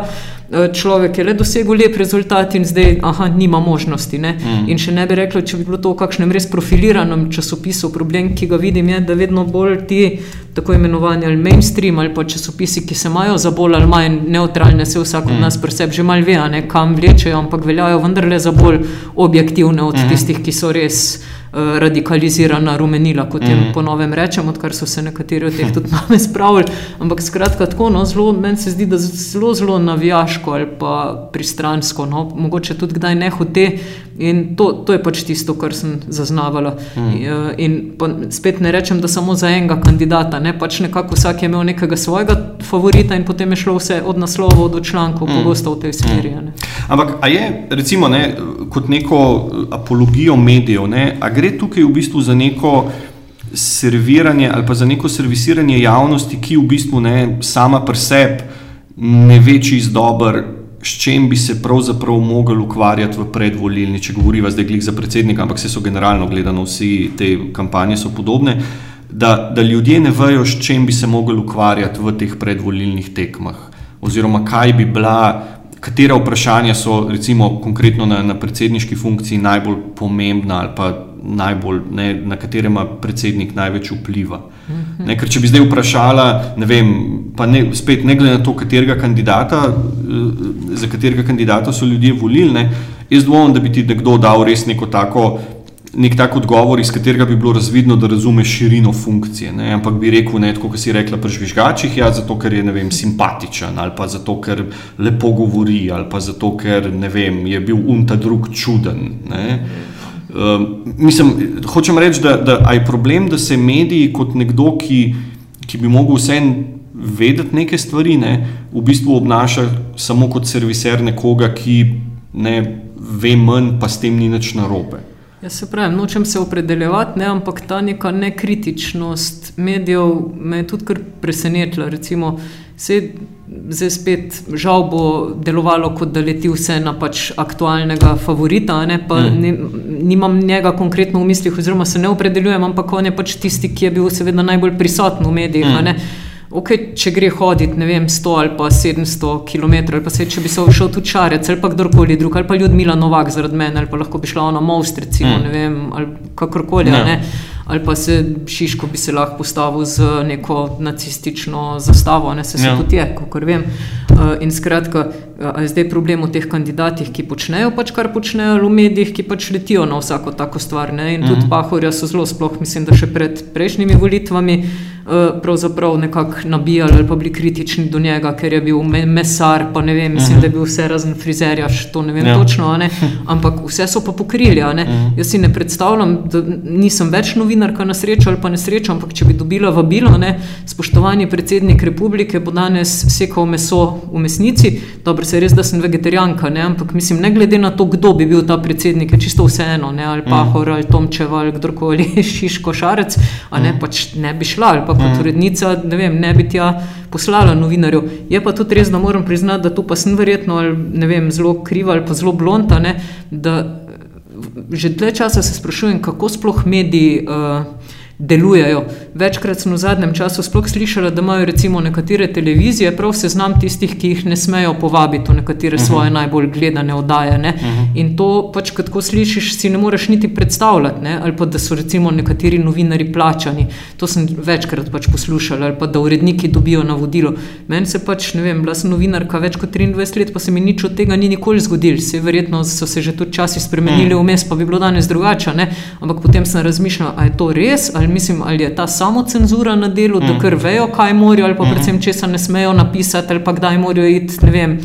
Eh, človek je le dosegel lep rezultat in zdaj, aha, nima možnosti. Mm. In še ne bi rekla, če bi bilo to v kakšnem res profiliranem časopisu. Problem, ki ga vidim, je, da vedno bolj ti tako imenovani ali mainstream ali pa časopisi, ki se imajo za bolj ali manj neutralne, se vsak od mm. nas preseb že mal ve, ne, kam vlečejo, ampak veljajo vendarle za bolj objektivne od mm. tistih, ki so res. Eh, radikalizirana rumenila, kot jim mm. ponovem rečem, odkar so se nekateri od teh tudi name spravili. Ampak skratka, tako, no, zelo, meni se zdi, da zelo, zelo navijaško ali pa pristransko, no, mogoče tudi kdaj ne hote. In to, to je pač tisto, kar sem zaznavala. Mm. In spet ne rečem, da samo za enega kandidata, ne pač nekako vsak je imel nekega svojega favorita in potem je šlo vse od naslovov do člankov, mm. pogosto v tej smeri. Mm. Ampak a je recimo ne, kot neko apologijo medijev, ne, gre tukaj v bistvu za neko serviranje ali pa za neko servisiranje javnosti, ki v bistvu ne sama pri sebi ne ve čist dobro, s čim bi se pravzaprav mogli ukvarjati v predvolilni, če govorimo zdaj glik za predsednika, ampak se so generalno gledano vsi te kampanje so podobne. Da, da ljudje ne vejo, s čim bi se mogli ukvarjati v teh predvolilnih tekmah, oziroma kaj bi bila, katera vprašanja so, recimo, konkretno na, na predsedniški funkciji najbolj pomembna ali pa najbolj, ne, na katerem ima predsednik največ vpliva. Ne, ker če bi zdaj vprašala, ne vem, pa ne, spet ne glede na to, katerega kandidata, eh, za katerega kandidata so ljudje volili, ne, jaz dvomim, da bi ti nekdo dal res neko tako. Nek tak odgovor, iz katerega bi bilo razvidno, da razume širino funkcije. Ne? Ampak bi rekel, ne, tako kot si rekla, pri žvižgačih, ja, zato ker je vem, simpatičen, ali pa zato ker lepo govori, ali pa zato ker vem, je bil unta drug čuden. Ne? Uh, mislim, hočem reči, da, da je problem, da se mediji kot nekdo, ki, ki bi mogel vseeno vedeti neke stvari, ne, v bistvu obnaša samo kot serviser nekoga, ki ne ve manj, pa s tem ni nič narobe. Jaz se pravim, nočem se opredeljevati, ne, ampak ta neka nekritičnost medijev me je tudi kar presenetila. Recimo, se zdaj spet žal bo delovalo, kot da leti vse na pač aktualnega favorita, ne, pa mm. ne, nimam njega konkretno v mislih, oziroma se ne opredeljujem, ampak on je pač tisti, ki je bil seveda najbolj prisoten v medijih. Mm. Okay, če gre hoditi, ne vem, 100 ali pa 700 km, ali pa se, če bi se šel tu čarec ali pa kdorkoli drug, ali pa ljudmila Novak zaradi mene, ali pa lahko bi šla ona most, recimo, mm. ne vem, ali kakorkoli. Ja. ali pa se Šiško bi se lahko postavil z neko nacistično zastavo, ne se, se Ja. tudi je, kot vem. Uh, in skratka, uh, a je zdaj problem v teh kandidatih, ki počnejo pač kar počnejo, ali v medijih, ki pač letijo na vsako tako stvar. Ne? In tudi Pahorja so zelo, sploh mislim, da še pred prejšnjimi volitvami. uh, Pravzaprav nekako nabijali ali pa bili kritični do njega, ker je bil me mesar, pa ne vem, mislim, da je bil vse razen frizerja, š- to ne vem Ja. točno, a ne? ampak vse so pa pokrili. a ne. Jaz si ne predstavljam, da nisem več novinarka na srečo ali pa nesrečo, ampak če bi dobila vabilo, ne, spoštovani predsednik republike bo danes sekal meso v mesnici. Dobro, se res, da sem vegetarijanka, ne, ampak mislim, ne glede na to, kdo bi bil ta predsednik, je čisto vseeno, ne, ali Pahor, ali Tomčeva, ali kdorkoli, Šiško, Šarec, a ne, pač ne bi šla, ali pa kot urednica, ne vem, ne bi tja poslala novinarjev. Je pa tudi res, da moram priznati, da tu pa sem verjetno, ali ne vem, zelo kriva ali pa zelo blonta, ne, da že dlje časa se sprašujem, kako sploh mediji uh, delujejo. Večkrat sem v zadnjem času sploh slišala, da imajo recimo nekatere televizije prav seznam tistih, ki jih ne smejo povabiti v nekatere uh -huh. svoje najbolj gledane oddaje. Ne? Uh -huh. In to pač, kad ko slišiš, si ne moreš niti predstavljati, ne? ali pa da so recimo nekateri novinari plačani. To sem večkrat pač poslušala, ali pa da uredniki dobijo navodilo. Meni se pač, ne vem, bila sem novinarka več kot 23 let, pa se mi nič od tega ni nikoli zgodilo. Se verjetno so se že tudi časi spremenili vmes, pa bi bilo danes drugače. Ne? Ampak potem sem razmišljala, ali je to res, ali mislim, ali je ta samo cenzura na delu, da kar vejo, kaj morajo, ali pa predvsem česa ne smejo napisati, ali pa kdaj morajo iti, ne vem.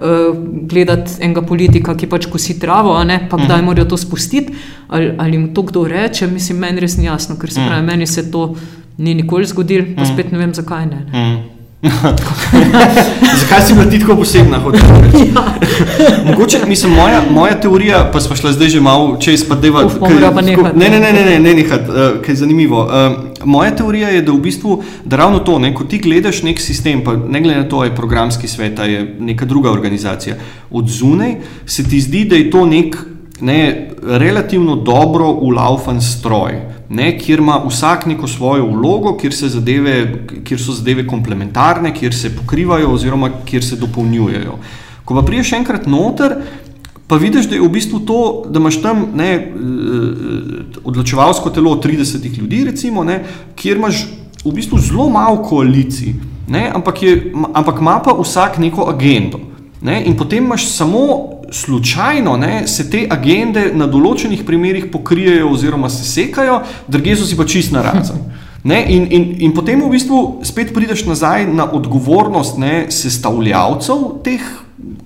Uh, gledati enega politika, ki pač kosi travo, ne, pa kdaj morajo to spustiti, ali, ali jim to kdo reče, mislim, meni res ni jasno, ker se pravi, meni se to ni nikoli zgodilo, pa spet ne vem, zakaj ne. ne. Zakaj si bila ti tako posebna? reči? Mogoče, mislim, moja, moja teorija, pa smo šla zdaj že malo čez, pa deva. Uf, morali pa nehati. Ne, ne, ne, ne, ne, ne nehat, uh, kaj je zanimivo. Uh, moja teorija je, da v bistvu, da ravno to, ne, ko ti gledaš nek sistem, pa ne glede na to, je programski svet, je neka druga organizacija, od zunaj se ti zdi, da je to nek ne, relativno dobro ulaufan stroj, ne, kjer ima vsak neko svojo vlogo, kjer, zadeve, kjer so zadeve komplementarne, kjer se pokrivajo oziroma kjer se dopolnjujejo. Ko pa priješ enkrat noter, pa vidiš, da je v bistvu to, da imaš tam ne, eh, odločevalsko telo 30 ljudi, recimo, ne, kjer imaš v bistvu zelo malo koalicij, ne, ampak, je, ampak ima pa vsak neko agendo. Ne, in potem imaš samo slučajno, ne, se te agende na določenih primerjih pokrijejo oziroma se sekajo, druge so si pa čist narazen. Ne, in, in, in potem v bistvu spet prideš nazaj na odgovornost ne, sestavljavcev teh,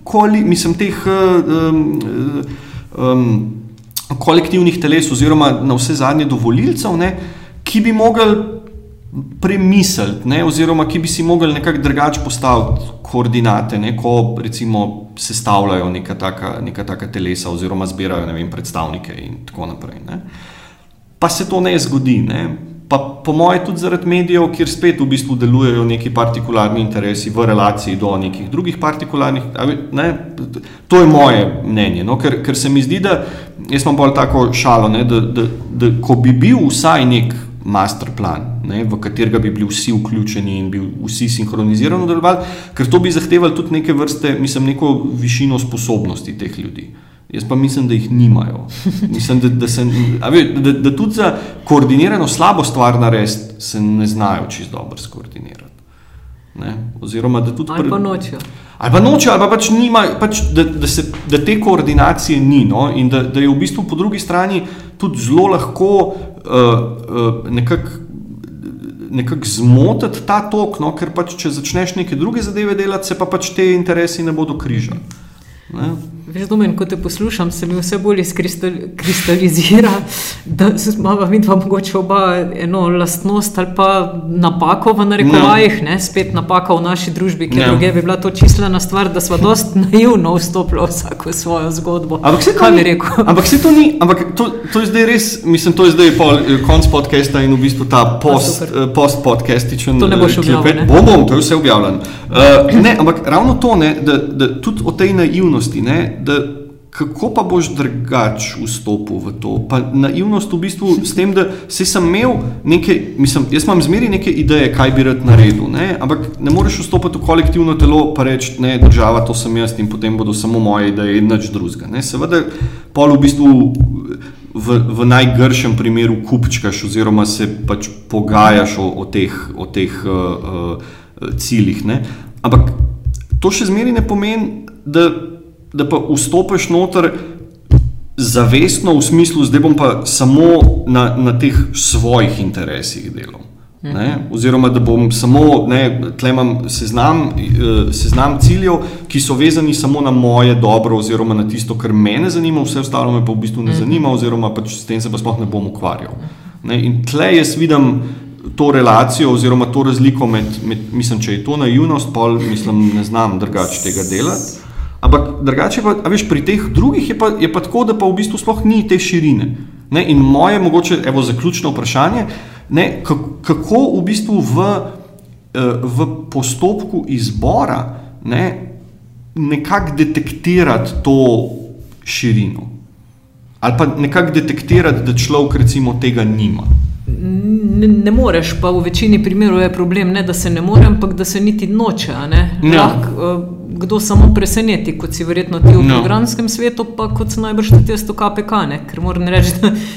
koali, mislim, teh um, um, kolektivnih teles, oziroma na vse zadnje dovolilcev, ne, ki bi mogli premisliti, ne, oziroma ki bi si mogli nekako drugače postaviti koordinate, ne, ko recimo sestavljajo neka taka, neka taka telesa, oziroma zbirajo vem, predstavnike in tako naprej. Ne. Pa se to ne zgodi. Ne. Pa po mojem, tudi zaradi medijev, kjer spet v bistvu delujejo neki partikularni interesi v relaciji do nekih drugih partikularnih. Ne, to je moje mnenje. No, ker, ker se mi zdi, da jaz imam bolj tako šalo, ne, da, da, da ko bi bil vsaj nek master plan, ne, v katerega bi bili vsi vključeni in bi vsi sinhronizirano delovali, ker to bi zahtevalo tudi neke vrste, mislim, neko višino sposobnosti teh ljudi. Jaz pa mislim, da jih nimajo. Mislim, da, da, se, ve, da, da tudi za koordinirano slabo stvar narediti se ne znajo čisto dobro skoordinirati. Ne? Oziroma, da tudi pa nočejo. Ali pa noče, ali pa pač nima, pač, da, da, se, da te koordinacije ni. No? In da, da je v bistvu po drugi strani tudi zelo lahko uh, nekako nekak zmotiti ta tok, no? ker pač, če začneš neke druge zadeve delati, se pa pač te interesi ne bodo križali. Ne? Veš, domen, ko te poslušam, se mi vse bolj izkristal, kristalizira, da imamo mi dva mogoče oba eno lastnost ali pa napako v narekovajih, ne, spet napaka v naši družbi, ker Ja. druge bi bila to čislena stvar, da smo dost naivno vstopili v vsako svojo zgodbo. Ampak se to ni, rekel? ampak se to ni, ampak to, to je zdaj res, mislim, to je zdaj pol, eh, konc podcasta in v bistvu ta post, super. eh, post-podcastičen. To ne boš eh, ne? Bom, bom, to je vse objavljeno. Uh, ne, ampak ravno to, ne, da, da tudi o tej naivnosti, ne, da kako pa boš drugače vstopil v to. Pa naivnost v bistvu s tem, da se sem imel neke, mislim, jaz imam zmeri neke ideje, kaj bi rad naredil, ne, ampak ne moreš vstopiti v kolektivno telo in reči, ne, država, to sem jaz in potem bodo samo moje ideje in nič drugega. ne. Seveda, pol v bistvu v, v najgršem primeru kupčkaš, oziroma se pač pogajaš o, o teh, o teh uh, uh, ciljih. Ne? Ampak to še zmeraj ne pomeni, da, da pa vstopiš noter zavestno v smislu, da bom pa samo na, na teh svojih interesih delal. Ne? Oziroma, da bom samo, tle imam seznam, eh, seznam ciljev, ki so vezani samo na moje dobro, oziroma na tisto, kar me zanima, vse ostalo me pa v bistvu ne mhm. zanima, oziroma pač s tem se pa sploh ne bom ukvarjal. Ne? In tle jaz vidim to relacijo, oziroma to razliko med, med mislim, če je to naivnost, pa mislim, ne znam drugače tega delati. Ampak drugače, pa, veš, pri teh drugih je pa, je pa tako, da pa v bistvu sploh ni te širine. Ne? In moje, mogoče, evo, zaključno vprašanje ne, kako v bistvu v, eh, v postopku izbora ne, nekako detektirati to širino. Ali pa nekako detektirati, da človek recimo tega nima. Ne, ne moreš, pa v večini primerov je problem, ne, da se ne more, ampak da se niti noče. Ja. Lahko uh, kdo samo preseneti, kot si verjetno ti v no. programskem svetu, pa kot so najbrž tudi jaz to KPK. Ne? Ker moram reči,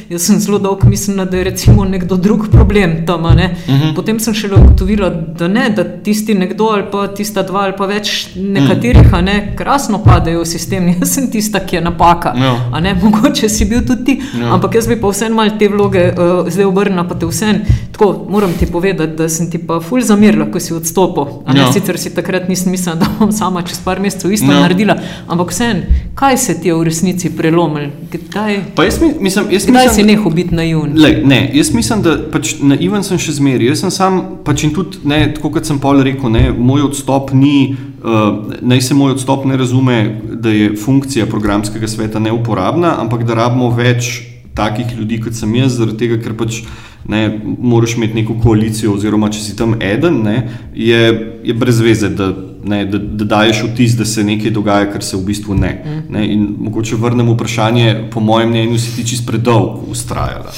da sem zelo dolg mislil, da je recimo nekdo drug problem tam. Uh mhm. -huh. Potem sem šele ugotovila, da ne, da tisti nekdo ali pa tista dva ali pa več nekaterih, a ne, krasno padejo v sistem. Jaz sem tista, ki je napaka. No. Ne, mogoče si bil tudi ti, no. ampak jaz bi pa vseeno mal te vloge uh, zdaj obrnila, pa te vseeno. Tako moram ti povedati, da sem ti pa ful zamirila, ko si odstopil. No. Sicer si takrat nisem mislila, da bom sama čez par mesecev isto no. naredila. Ampak vseeno, kaj se ti je v resnici prelomil? Kdaj, jaz mi, mislim, jaz kdaj mislim, si nehal biti naivn? Lej, ne, jaz mislim, da pač naiven sem še zmeraj. Jaz sem sam, pač in tudi, ne, tako kot sem pol rekel, ne, moj odstop ni. Uh, naj se moj odstop ne razume, da je funkcija programskega sveta neuporabna, ampak da rabimo več takih ljudi, kot sem jaz, zaradi tega, ker pač ne, moraš imeti neko koalicijo, oziroma če si tam eden, ne, je, je brez veze, da ne, da, da daješ vtis, da se nekaj dogaja, kar se v bistvu ne. Mm. ne in mogoče vrnemo vprašanje, po mojem mnenju, si ti čist predolgo ustrajala.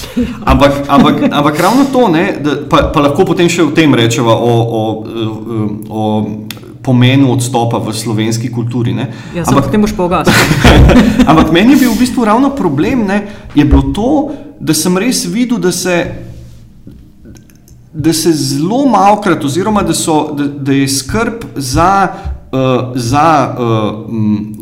Ampak, ampak, ampak ravno to, ne, da, pa, pa lahko potem še o tem rečemo, o, o, o, o pomenu odstopa v slovenski kulturi. Ja, ampak tem boš pogasnil. ampak meni je bil v bistvu ravno problem, ne, je bilo to, da sem res videl, da se da se zelo malokrat, oziroma da, so, da, da je skrb za, uh, za, uh, um,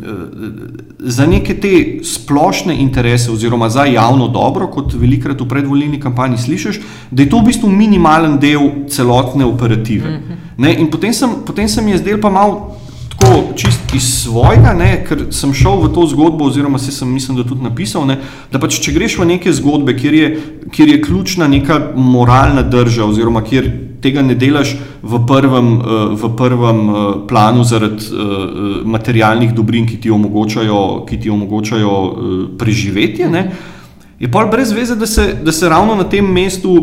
za neke te splošne interese, oziroma za javno dobro, kot velikrat v predvoljeni kampanji slišiš, da je to v bistvu minimalen del celotne operative. Mm -hmm. In potem sem, potem sem jaz del pa malo tako čist iz svojega, ne, ker sem šel v to zgodbo, oziroma se sem mislim, da tudi napisal, ne, da pač če greš v neke zgodbe, kjer je, kjer je ključna neka moralna drža, oziroma kjer tega ne delaš v prvem, eh, v prvem eh, planu zaradi eh, materialnih dobrin, ki ti omogočajo, ki ti omogočajo preživetje, ne, je pa brez veze, da se, da se ravno na tem mestu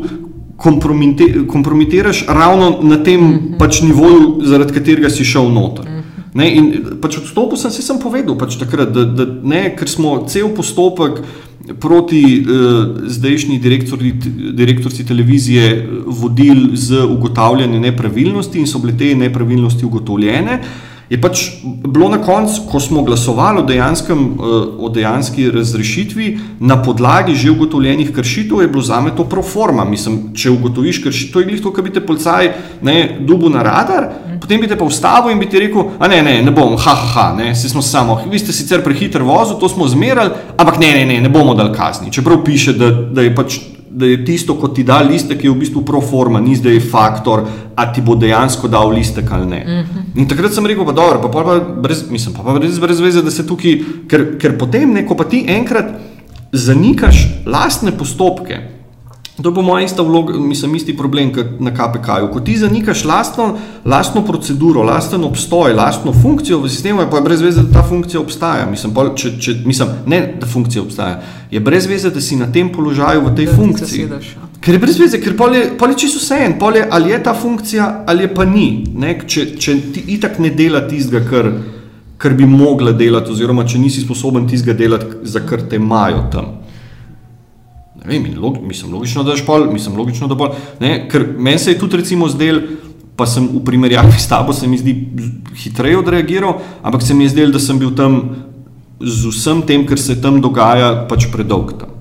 kompromitiraš ravno na tem mhm. pač nivoju, zaradi katerega si šel noter. Ne, in pač odstopil sem, sem povedal, pač takrat, da, da ne, ker smo cel postopek proti uh, zdajšnji direktorici televizije eh, vodili z ugotavljanjem nepravilnosti in so bile te nepravilnosti ugotovljene. Je pač bilo na koncu, ko smo glasovali o, dejanskem, uh, o dejanski razrešitvi, na podlagi že ugotovljenih kršitev, je bilo za me to proforma. Mislim, če ugotoviš kršitev, to je glih to, kar bi te policaj dubu na radar, potem bi te pa vstavil in bi ti rekel, a ne, ne, ne bom, ha, ha, ha, ne, si smo samo, vi ste sicer prehiter vozil, to smo zmerali, ampak ne, ne, ne, ne bomo dal kazni. Čeprav piše, da, da je pač. Da je tisto, kot ti da listek, je v bistvu pro forma, ni zdaj faktor, a ti bo dejansko dal listek ali ne. Uh mhm. -huh. In takrat sem rekel, pa dobro, pa, pa, brez, mislim, pa, pa brez, brez veze, da se tukaj, ker, ker potem, ne, ko pa ti enkrat zanikaš lastne postopke, To je po mojem isto vlog, mislim, isti problem kot na KPK-ju. Ko ti zanikaš lastno, lastno proceduro, lasten obstoj, lastno funkcijo v sistemu, je pa brez veze, da ta funkcija obstaja. Mislim, pol, če, če, mislim, ne, da funkcija obstaja. Je brez veze, da si na tem položaju v tej da funkciji. Sedaš, ja. Ker je brez veze, ker pol je, pol je čisto vse en, pol je ali je ta funkcija ali je pa ni. Ne? Če, če ti itak ne dela tistega, kar, kar bi mogla delati, oziroma če nisi sposoben tistega delati, za kar te imajo tam. Vem, log, mislim, logično, da je špal, mislim, logično, da bo. Ker meni se je tudi recimo zdel, pa sem v primerjavi s tabo, se mi zdi hitreje odreagiral, ampak se mi je zdel, da sem bil tam z vsem tem, kar se tam dogaja, pač predolg tam.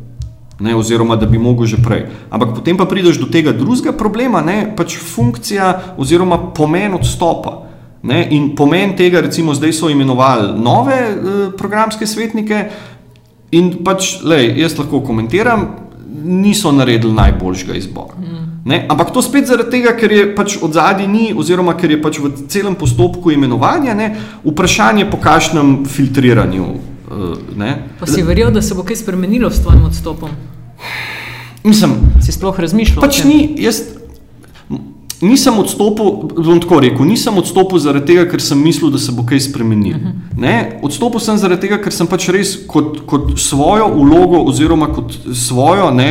Ne, oziroma, da bi mogel že prej. Ampak potem pa prideš do tega drugega problema, ne, pač funkcija oziroma pomen odstopa. Ne, in pomen tega, recimo, zdaj so imenovali nove eh, programske svetnike, in pač, lej, jaz lahko komentiram, niso naredili najboljšega izbora. Ne, ampak to spet zaradi tega, ker je pač od zadaj ni, oziroma ker je pač v celem postopku imenovanja ne, vprašanje po kakšnem filtriranju. eh, Ne. Pa si verjel, da se bo kaj spremenilo s tvojim odstopom? Mislim, Si sploh razmišljal? Pač ni, jaz nisem odstopil, bom tako rekel, nisem odstopil zaradi tega, ker sem mislil, da se bo kaj spremenilo. Ne, Odstopil sem zaradi tega, ker sem pač res kot, kot svojo ulogo, oziroma kot svojo, ne,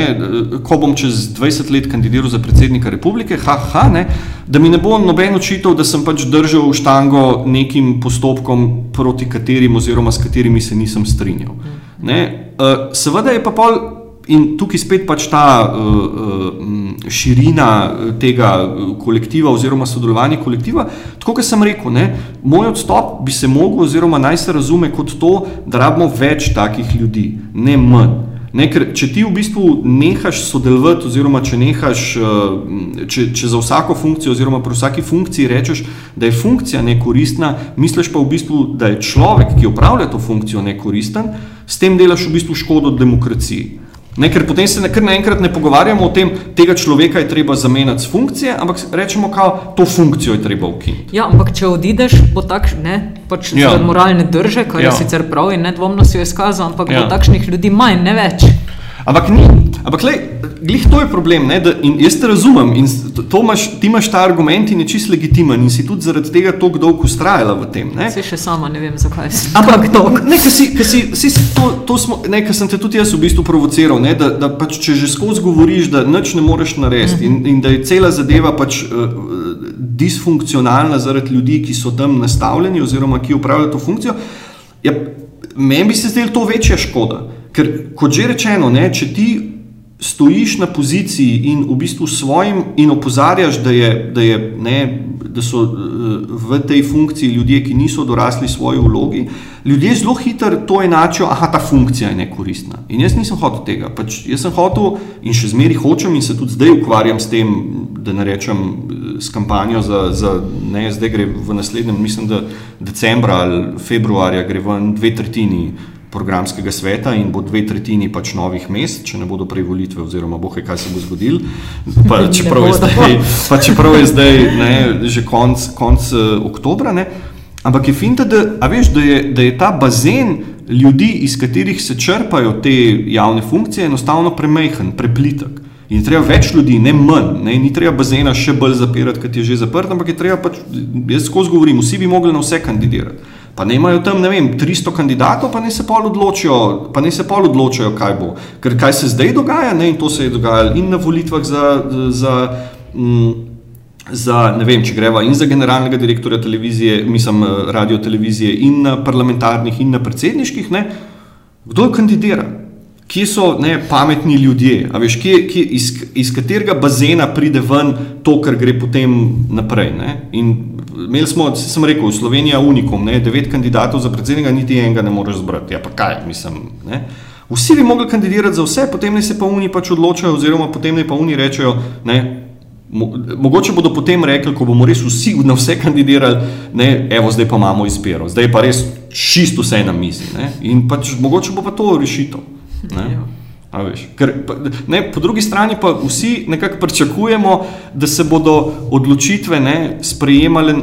ko bom čez 20 let kandidiral za predsednika republike, ha, ha, ne, da mi ne bo noben očital, da sem pač držal štango nekim postopkom, proti katerim oziroma s katerimi se nisem strinjal. Ne, eh, seveda je pa pol. In tukaj spet pač ta uh, uh, širina eh, tega eh, kolektiva, oziroma sodelovanje kolektiva. Tako kot sem rekel, ne, moj odstop bi se mogel, oziroma naj se razume kot to, da rabimo več takih ljudi, ne manj. Ne, ker če ti v bistvu nehaš sodelovati, oziroma če nehaš, eh, če, če za vsako funkcijo, oziroma pri vsaki funkciji rečeš, da je funkcija nekoristna, misliš pa v bistvu, da je človek, ki opravlja to funkcijo, nekoristen, s tem delaš v bistvu škodo demokraciji. Ne, ker potem se kar naenkrat ne pogovarjamo o tem, tega človeka je treba zamenjati s funkcije, ampak rečemo, da to funkcijo je treba ukiniti. Ja, ampak če odideš, bo takšen, ne, pač Ja. moralne drže, kar Ja. je sicer prav in nedvomno si jo izkazal, ampak ja. bo takšnih ljudi manj, ne več. Ampak ni, ampak lej, glih to je problem, ne, da, jaz te razumem in imaš, ti imaš ta argument in je čist legitimen in si tudi zaradi tega tako dolgo ustrajala v tem. Ne. Se še sama ne vem, zakaj sem. Ampak ne, ker si, ker si, si, si to, to smo, ne, ker sem te tudi jaz v bistvu provociral, ne, da, da pač, če že skozi govoriš, da nič ne moreš narediti in, in da je cela zadeva pač uh, disfunkcionalna zaradi ljudi, ki so tam nastavljeni oziroma ki upravljajo to funkcijo, ja, meni bi se zdelo to večja škoda. Ker, kot že rečeno, ne, če ti stojiš na poziciji in v bistvu svojim in opozarjaš, da, je, da, je, ne, da so eh, v tej funkciji ljudje, ki niso dorasli svoji vlogi, ljudje zelo hitro to enačijo, aha, ta funkcija je nekoristna. In jaz nisem hotel tega. Pač jaz sem hotel in še zmeraj hočem in se tudi zdaj ukvarjam s tem, da ne rečem eh, s kampanjo za, za ne, zdaj gre v naslednjem, mislim, da decembra ali februarja gre ven dve tretjini programskega sveta in bo dve tretjini pač novih mest, če ne bodo prej volitve, oziroma bohe, kaj se bo zgodilo. Pa, čeprav, je zdaj, pa čeprav je zdaj ne, že konc, konc uh, oktobra. Ne, ampak je finta, da, veš, da, je, da je ta bazen ljudi, iz katerih se črpajo te javne funkcije, enostavno premehen, preplitek. In treba več ljudi, ne manj, ne, ni treba bazena še bolj zapirati, kot je že zaprt, ampak je treba pač, jaz skozi govorim, vsi bi mogli na vse kandidirati. Pa ne imajo tam, ne vem, 300 kandidatov, pa ne se pol odločijo, pa ne se pol odločijo, kaj bo. Ker kaj se zdaj dogaja, ne, in to se je dogajalo in na volitvah za, za mm, za, ne vem, če greva in za generalnega direktorja televizije, mislim, radio televizije, in na parlamentarnih, in na predsedniških, ne, kdo kandidira? Kje so ne, pametni ljudje, veš, kje, kje, iz, iz katerega bazena pride ven to, kar gre potem naprej. Ne? In imeli smo, sem rekel, Slovenija unikum, ne, devet kandidatov za predsednika, niti enega ne moreš zbrati. Ja, pa kaj, mislim. Ne? Vsi bi mogli kandidirati za vse, potem naj se pa oni pač odločajo, oziroma potem naj pa oni rečejo, ne, mo, mogoče bodo potem rekli, ko bomo res vsi na vse kandidirali, ne, evo, zdaj pa imamo izbiro, zdaj pa res čisto vse na mizi. Ne, in pač mogoče bo pa to rešitev. Ne. Ja. A veš, ker, pa, ne, po drugi strani pa vsi nekako pričakujemo, da se bodo odločitve ne, sprejemale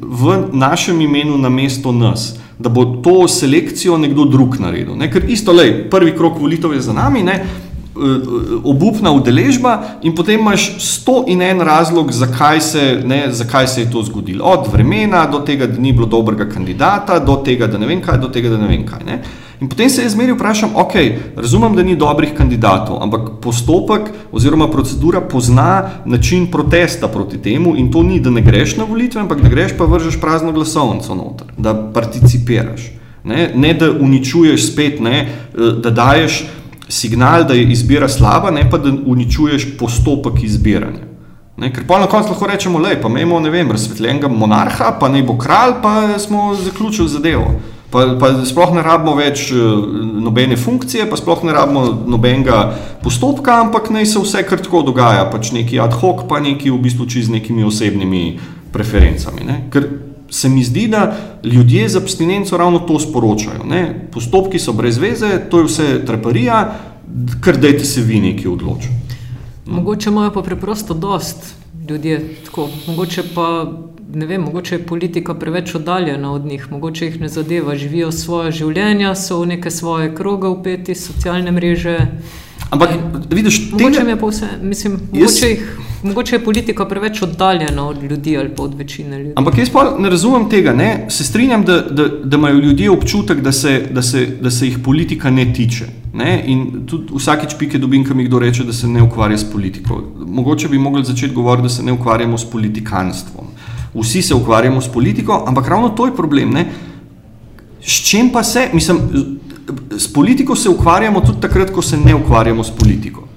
v našem imenu na mesto nas, da bo to selekcijo nekdo drug naredil. Ne, ker isto, lej, prvi krok volitev je za nami, ne, eh, obupna udeležba in potem imaš sto in en razlog, zakaj se, ne, zakaj se je to zgodilo. Od vremena do tega, da ni bilo dobrega kandidata, do tega, da ne vem kaj, do tega, da ne vem kaj. Ne. In potem se jaz zmeri vprašam, ok, razumem, da ni dobrih kandidatov, ampak postopek oziroma procedura pozna način protesta proti temu in to ni, da ne greš na volitve, ampak da greš pa vržeš prazno glasovnico noter, da participiraš. Ne, ne da uničuješ spet, ne, eh, da daješ signal, da je izbira slaba, ne pa da uničuješ postopek izbiranja. Ne, ker pa na koncu lahko rečemo, le, pa imamo, razsvetljenega monarha, pa naj bo kralj, pa smo zaključili zadevo. Pa, pa sploh ne rabimo več uh, nobene funkcije, pa sploh ne rabimo nobenega postopka, ampak naj se vse kar tako dogaja, pač neki ad hoc, pa neki v bistvu čez nekimi osebnimi preferencami. Ne? Ker se mi zdi, da ljudje z abstinenco ravno to sporočajo. Ne? Postopki so brez veze, to je vse treparija, kar dajte se vi neki odločiti. Mogoče imajo pa preprosto dost ljudje tako. Mogoče pa ne vem, mogoče je politika preveč oddaljena od njih, mogoče jih ne zadeva, živijo svoje življenja, so v neke svoje kroge upeti, socialne mreže. Ampak, vidiš, mogoče, tega... vse, mislim, mogoče, jih, mogoče je politika preveč oddaljena od ljudi ali pa od večine ljudi. Ampak jaz pa ne razumem tega. Ne? Se strinjam, da, da, da imajo ljudje občutek, da se, da, se, da se jih politika ne tiče. Ne? In tudi vsakič pike dobim, kam jih kdo reče, da se ne ukvarja s politiko. Mogoče bi mogli začeti govoriti, da se ne ukvarjamo s politikanstvom vsi se ukvarjamo s politiko, ampak ravno to je problem. Ne? S čim pa se, mislim, s politiko se ukvarjamo tudi takrat, ko se ne ukvarjamo s politiko.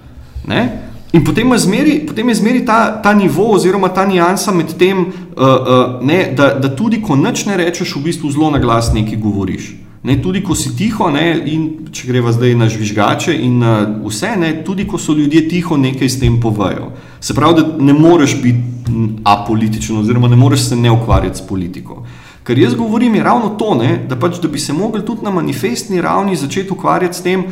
Ne? In potem je zmeri, potem je zmeri ta, ta nivo oziroma ta nijansa med tem, uh, uh, ne, da, da tudi ko nič ne rečeš, v bistvu zelo na glas nekaj govoriš. Ne, tudi ko si tiho, ne, če greva zdaj na žvižgače in na vse, ne, tudi ko so ljudje tiho, nekaj s tem povejo. Se pravi, da ne moreš biti apolitičen, oziroma ne moreš se ne ukvarjati s politiko. Kar jaz govorim, je ravno to, ne, da, pač, da bi se mogli tudi na manifestni ravni začeti ukvarjati s tem,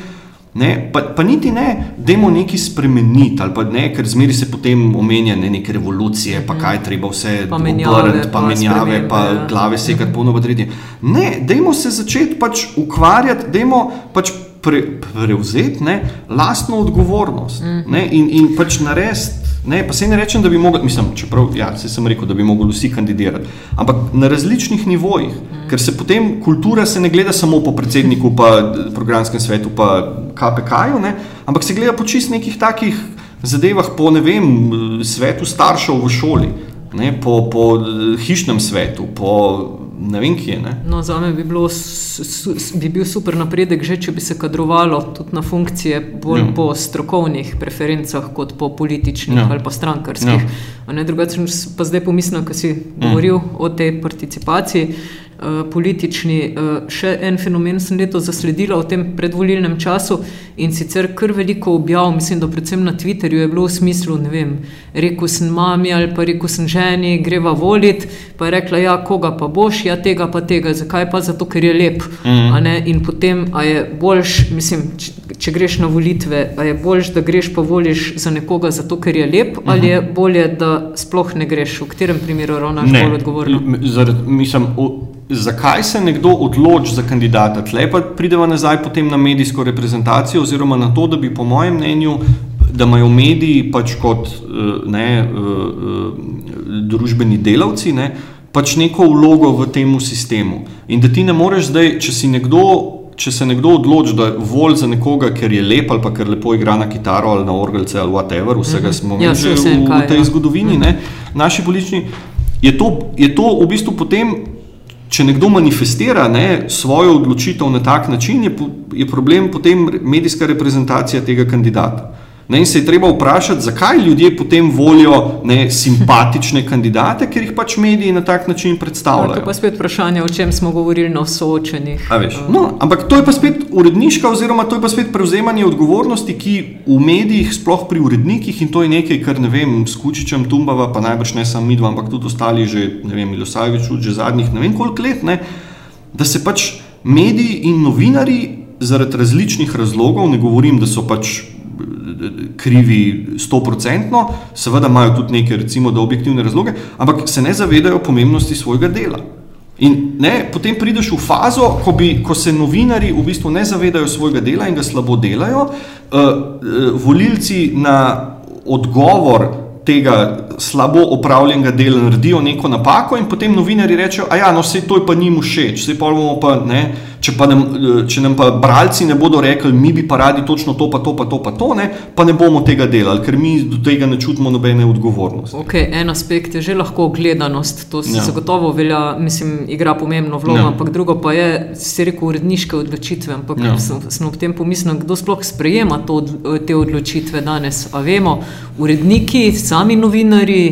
Ne, pa, pa niti ne, da je nekaj spremeniti, ali pa ne, ker zmeri se potem omenja ne, neke revolucije, pa kaj treba vse obrniti, pa menjave, pa ja. glave sekati, mhm. polno badriti. Ne, dajmo se začeti pač ukvarjati, dajmo pač pre, prevzeti ne, lastno odgovornost mm. ne, in, in pač narediti. Ne, pa se ne rečem, da bi mogli, mislim, čeprav ja, se sem rekel, da bi mogli vsi kandidirati, ampak na različnih nivojih, mm. ker se potem kultura se ne gleda samo po predsedniku, pa programskem svetu, pa KPK-ju, ampak se gleda po čist nekih takih zadevah, po ne vem, svetu staršev v šoli, ne, po, po hišnem svetu, po ne vem, kje je. No, za me bi, bilo, bi bil super napredek, že če bi se kadrovalo tudi na funkcije bolj ja. po strokovnih preferencah, kot po političnih ja. ali pa strankarskih. Ja. Drugače pa zdaj pomislim, ko si ja. govoril o tej participaciji. Eh, politični. Eh, še en fenomen sem letos zasledila v tem predvolilnem času in sicer kar veliko objav, mislim, da predvsem na Twitterju je bilo v smislu, ne vem, rekel sem mami ali pa rekel sem ženi, greva voliti, pa je rekla, ja, koga pa boš, ja, tega pa tega, zakaj pa zato, ker je lep. Mm. In potem, a je boljš, mislim, če, če greš na volitve, a je boljš, da greš pa voliš za nekoga zato, ker je lep, mm -hmm. ali je bolje, da sploh ne greš, v katerem primeru ravnaš bolj odgovorno? Zaradi, mislim, zakaj se nekdo odloči za kandidata. Tle pa pridemo nazaj na medijsko reprezentacijo, oziroma na to, da bi, po mojem mnenju, da imajo mediji pač kot eh, ne, eh, eh, družbeni delavci ne, pač neko vlogo v tem sistemu. In da ti ne moreš zdaj, če si nekdo. Če se nekdo odloči, da voli za nekoga, ker je lep ali ker lepo igra na kitaro ali na orgelce ali whatever, vsega mhm. smo ja, že v, v tej zgodovini, ne, naši politični, je to, je to v bistvu potem če nekdo manifestira ne, svojo odločitev na tak način, je, je problem potem medijska reprezentacija tega kandidata. Ne, in se je treba vprašati, zakaj ljudje potem volijo ne, simpatične kandidate, ker jih pač mediji na tak način predstavljajo. To je pa spet vprašanje, o čem smo govorili na soočenih. No, ampak to je pa spet uredniška, oziroma to je pa spet prevzemanje odgovornosti, ki v medijih, sploh pri urednikih, in to je nekaj, kar ne vem, s Kučičem, Tumbava, pa najbrž ne samo midva, ampak tudi ostali, že ne vem, Milosavič, že zadnjih ne vem koliko let, ne, da se pač mediji in novinari zaradi različnih razlogov, ne govorim, da so pač krivi stoprocentno, seveda imajo tudi neke, recimo, objektivne razloge, ampak se ne zavedajo pomembnosti svojega dela. In ne, potem prideš v fazo, ko, bi, ko se novinari v bistvu ne zavedajo svojega dela in ga slabo delajo, uh, uh, volilci na odgovor tega slabo opravljenega dela naredijo neko napako in potem novinari rečejo, a ja, no, vse to je pa njim všeč, vse pa bomo pa ne. Če, pa nam, če nam pa bralci ne bodo rekli, mi bi pa radi točno to, pa to, pa to, pa to, ne, pa ne bomo tega delali, ker mi do tega ne čutimo nobene odgovornosti. Okay, en aspekt je že lahko gledanost, to se ja. zagotovo velja, mislim, igra pomembno vlogo, ja. ampak drugo pa je, se reko, uredniške odločitve. Ampak ja. sem, sem ob tem pomislil, kdo sploh sprejema to, te odločitve danes. A vemo, uredniki, sami novinari,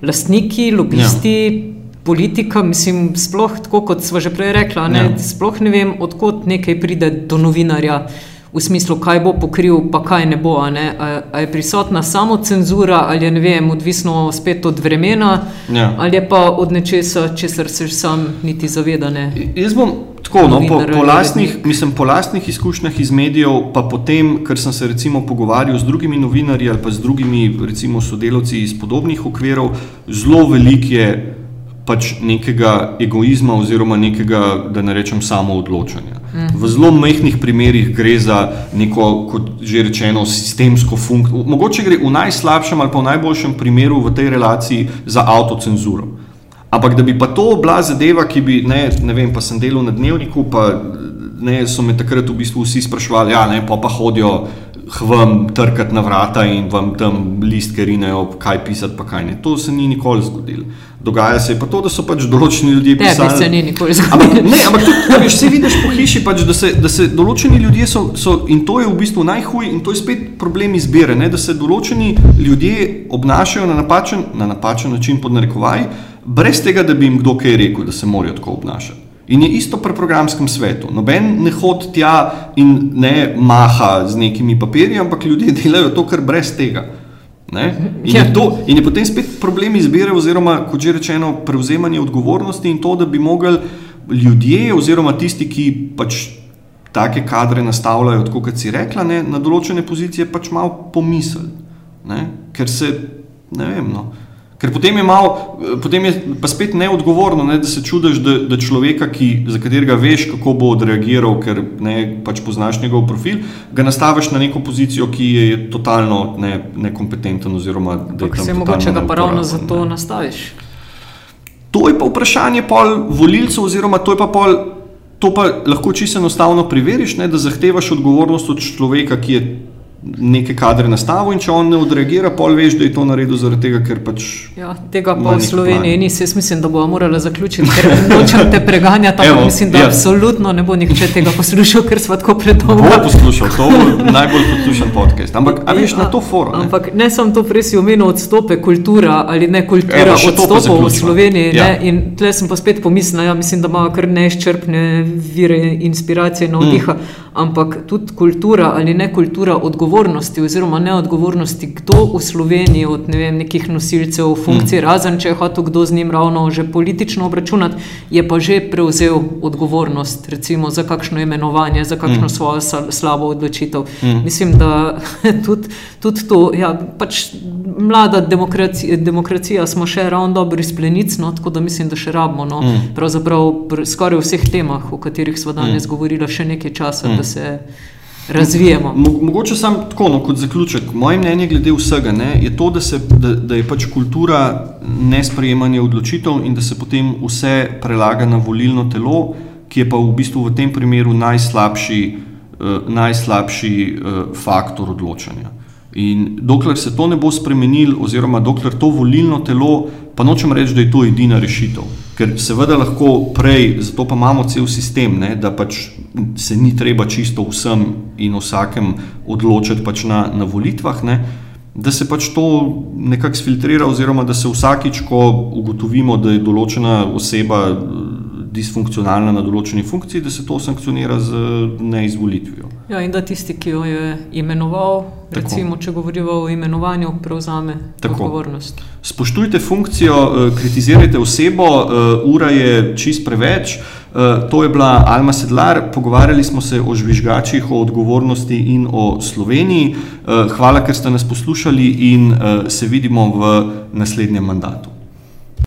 lastniki, lobisti. Ja politika, mislim, sploh tako kot smo že prej rekla, ne, Ja. sploh ne vem, odkot nekaj pride do novinarja. V smislu, kaj bo pokril, pa kaj ne bo. a Ne? A, a je prisotna samo cenzura, ali je ne vem, odvisno spet od vremena, Ja. ali je pa od nečesa, česar se sam niti zaveda. Ne? Jaz bom tako, no, po, po, lastnih, mislim, po lastnih izkušnjah iz medijev, pa potem, ker sem se recimo pogovarjal z drugimi novinarji ali pa z drugimi recimo, sodelavci iz podobnih okvirov, zelo velik je pač nekega egoizma oziroma nekega, da ne rečem, samoodločanja. V zelo majhnih primerih gre za neko, kot že rečeno, sistemsko funkcijo. Mogoče gre v najslabšem ali pa v najboljšem primeru v tej relaciji za avtocenzuro. Ampak da bi pa to bila zadeva, ki bi, ne, ne vem, pa sem delal na dnevniku, pa ne, so me takrat v bistvu vsi sprašvali, ja, ne, pa, pa hodijo hvam trkati na vrata in vam tam listke rinejo, kaj pisati, pa kaj ne. To se ni nikoli zgodilo. Dogaja se pa to, da so pač določeni ljudje Tebi pisali. se ni nikoli Ampak, zgodilo. ne, ampak tudi, a veš, vse vidiš po hiši, pač, da, se, da se določeni ljudje so, so, in to je v bistvu najhuj, in to je spet problem izbire, ne, da se določeni ljudje obnašajo na napačen, na napačen način, pod narekovaj, brez tega, da bi jim kdo kaj rekel, da se morajo tako obnašati. In je isto pri programskem svetu. Noben ne hodi tja in ne maha z nekimi papirji, ampak ljudje delajo to kar brez tega. Ne? In, je Ja. to, in je potem spet problem izbire, oziroma, kot že rečeno, prevzemanje odgovornosti in to, da bi mogli ljudje, oziroma tisti, ki pač take kadre nastavljajo, tako kot si rekla, ne, na določene pozicije pač malo pomisliti. Ker se, ne vem. No. Ker potem je, malo, potem je pa spet neodgovorno, ne, da se čudiš, da, da človeka, ki, za katerega veš, kako bo odreagiral, ker ne, pač poznaš njegov profil, ga nastaviš na neko pozicijo, ki je totalno ne, nekompetenten. Oziroma, da je se mogoče ga pa ravno zato ne. nastaviš. To je pa vprašanje pol volilcev, oziroma to je pa pol. To pa lahko čisto enostavno preveriš, ne, da zahtevaš odgovornost od človeka, ki je neke kadre nastavil, in če on ne odreagira, pol veš, da je to naredil zaradi tega, ker pač. Ja, tega Ima pa v Sloveniji ni, jaz mislim, da bo morala zaključiti, ker nočem te preganjati, ampak mislim, da ja. absolutno ne bo nihče tega poslušal, ker smo tako Bo predolgo. poslušal, to bo najbolj poslušan podcast. Ampak, a veš, na to forum. Ampak ne samo to, prej si omenil odstope, kultura ali ne kultura Evo, odstopov v. Sloveniji. Ja. Ne? In tle sem pa spet pomislil, ja, mislim, da imajo kar neizčrpne vire inspiracije in navdiha. Mm. Ampak tudi kultura ali ne kultura odgovornosti oziroma neodgovornosti, kdo v Sloveniji od ne vem, nekih nosilcev funkcij, mm. razen če je hotel kdo z njim ravno že politično obračunati, je pa že prevzel odgovornost recimo za kakšno imenovanje, za kakšno mm. svojo sa- slabo odločitev. Mm. Mislim, da tudi, tudi to, ja, pač mlada demokracija, demokracija smo še ravno dobro izplenic, no, tako da mislim, da še rabimo. No, mm. Pravzaprav pr, skoraj v vseh temah, o katerih smo danes mm. govorili, še nekaj časa, mm. da se razvijemo. Mo- Mogoče sam tako, no, kot zaključek. Moje mnenje glede vsega ne, je to, da, se, da, da je pač kultura nesprejemanja odločitev in da se potem vse prelaga na volilno telo, ki je pa v bistvu v tem primeru najslabši, uh, najslabši uh, faktor odločanja. In dokler se to ne bo spremenilo, oziroma dokler to volilno telo, pa nočem reči, da je to edina rešitev. Ker seveda lahko prej, zato pa imamo cel sistem, ne, da pač se ni treba čisto vsem in vsakem odločiti pač na, na volitvah, ne, da se pač to nekako sfiltrira, oziroma da se vsakič, ko ugotovimo, da je določena oseba eh, disfunkcionalna na določeni funkciji, da se to sankcionira z neizvolitvijo. Ja, in da tisti, ki jo je imenoval, Tako. recimo, če govorimo o imenovanju, prevzame Tako. odgovornost. Spoštujte funkcijo, eh, kritizirajte osebo, eh, ura je čist preveč. Eh, To je bila Alma Sedlar, pogovarjali smo se o žvižgačih, o odgovornosti in o Sloveniji. Hvala, ker ste nas poslušali in se vidimo v naslednjem mandatu.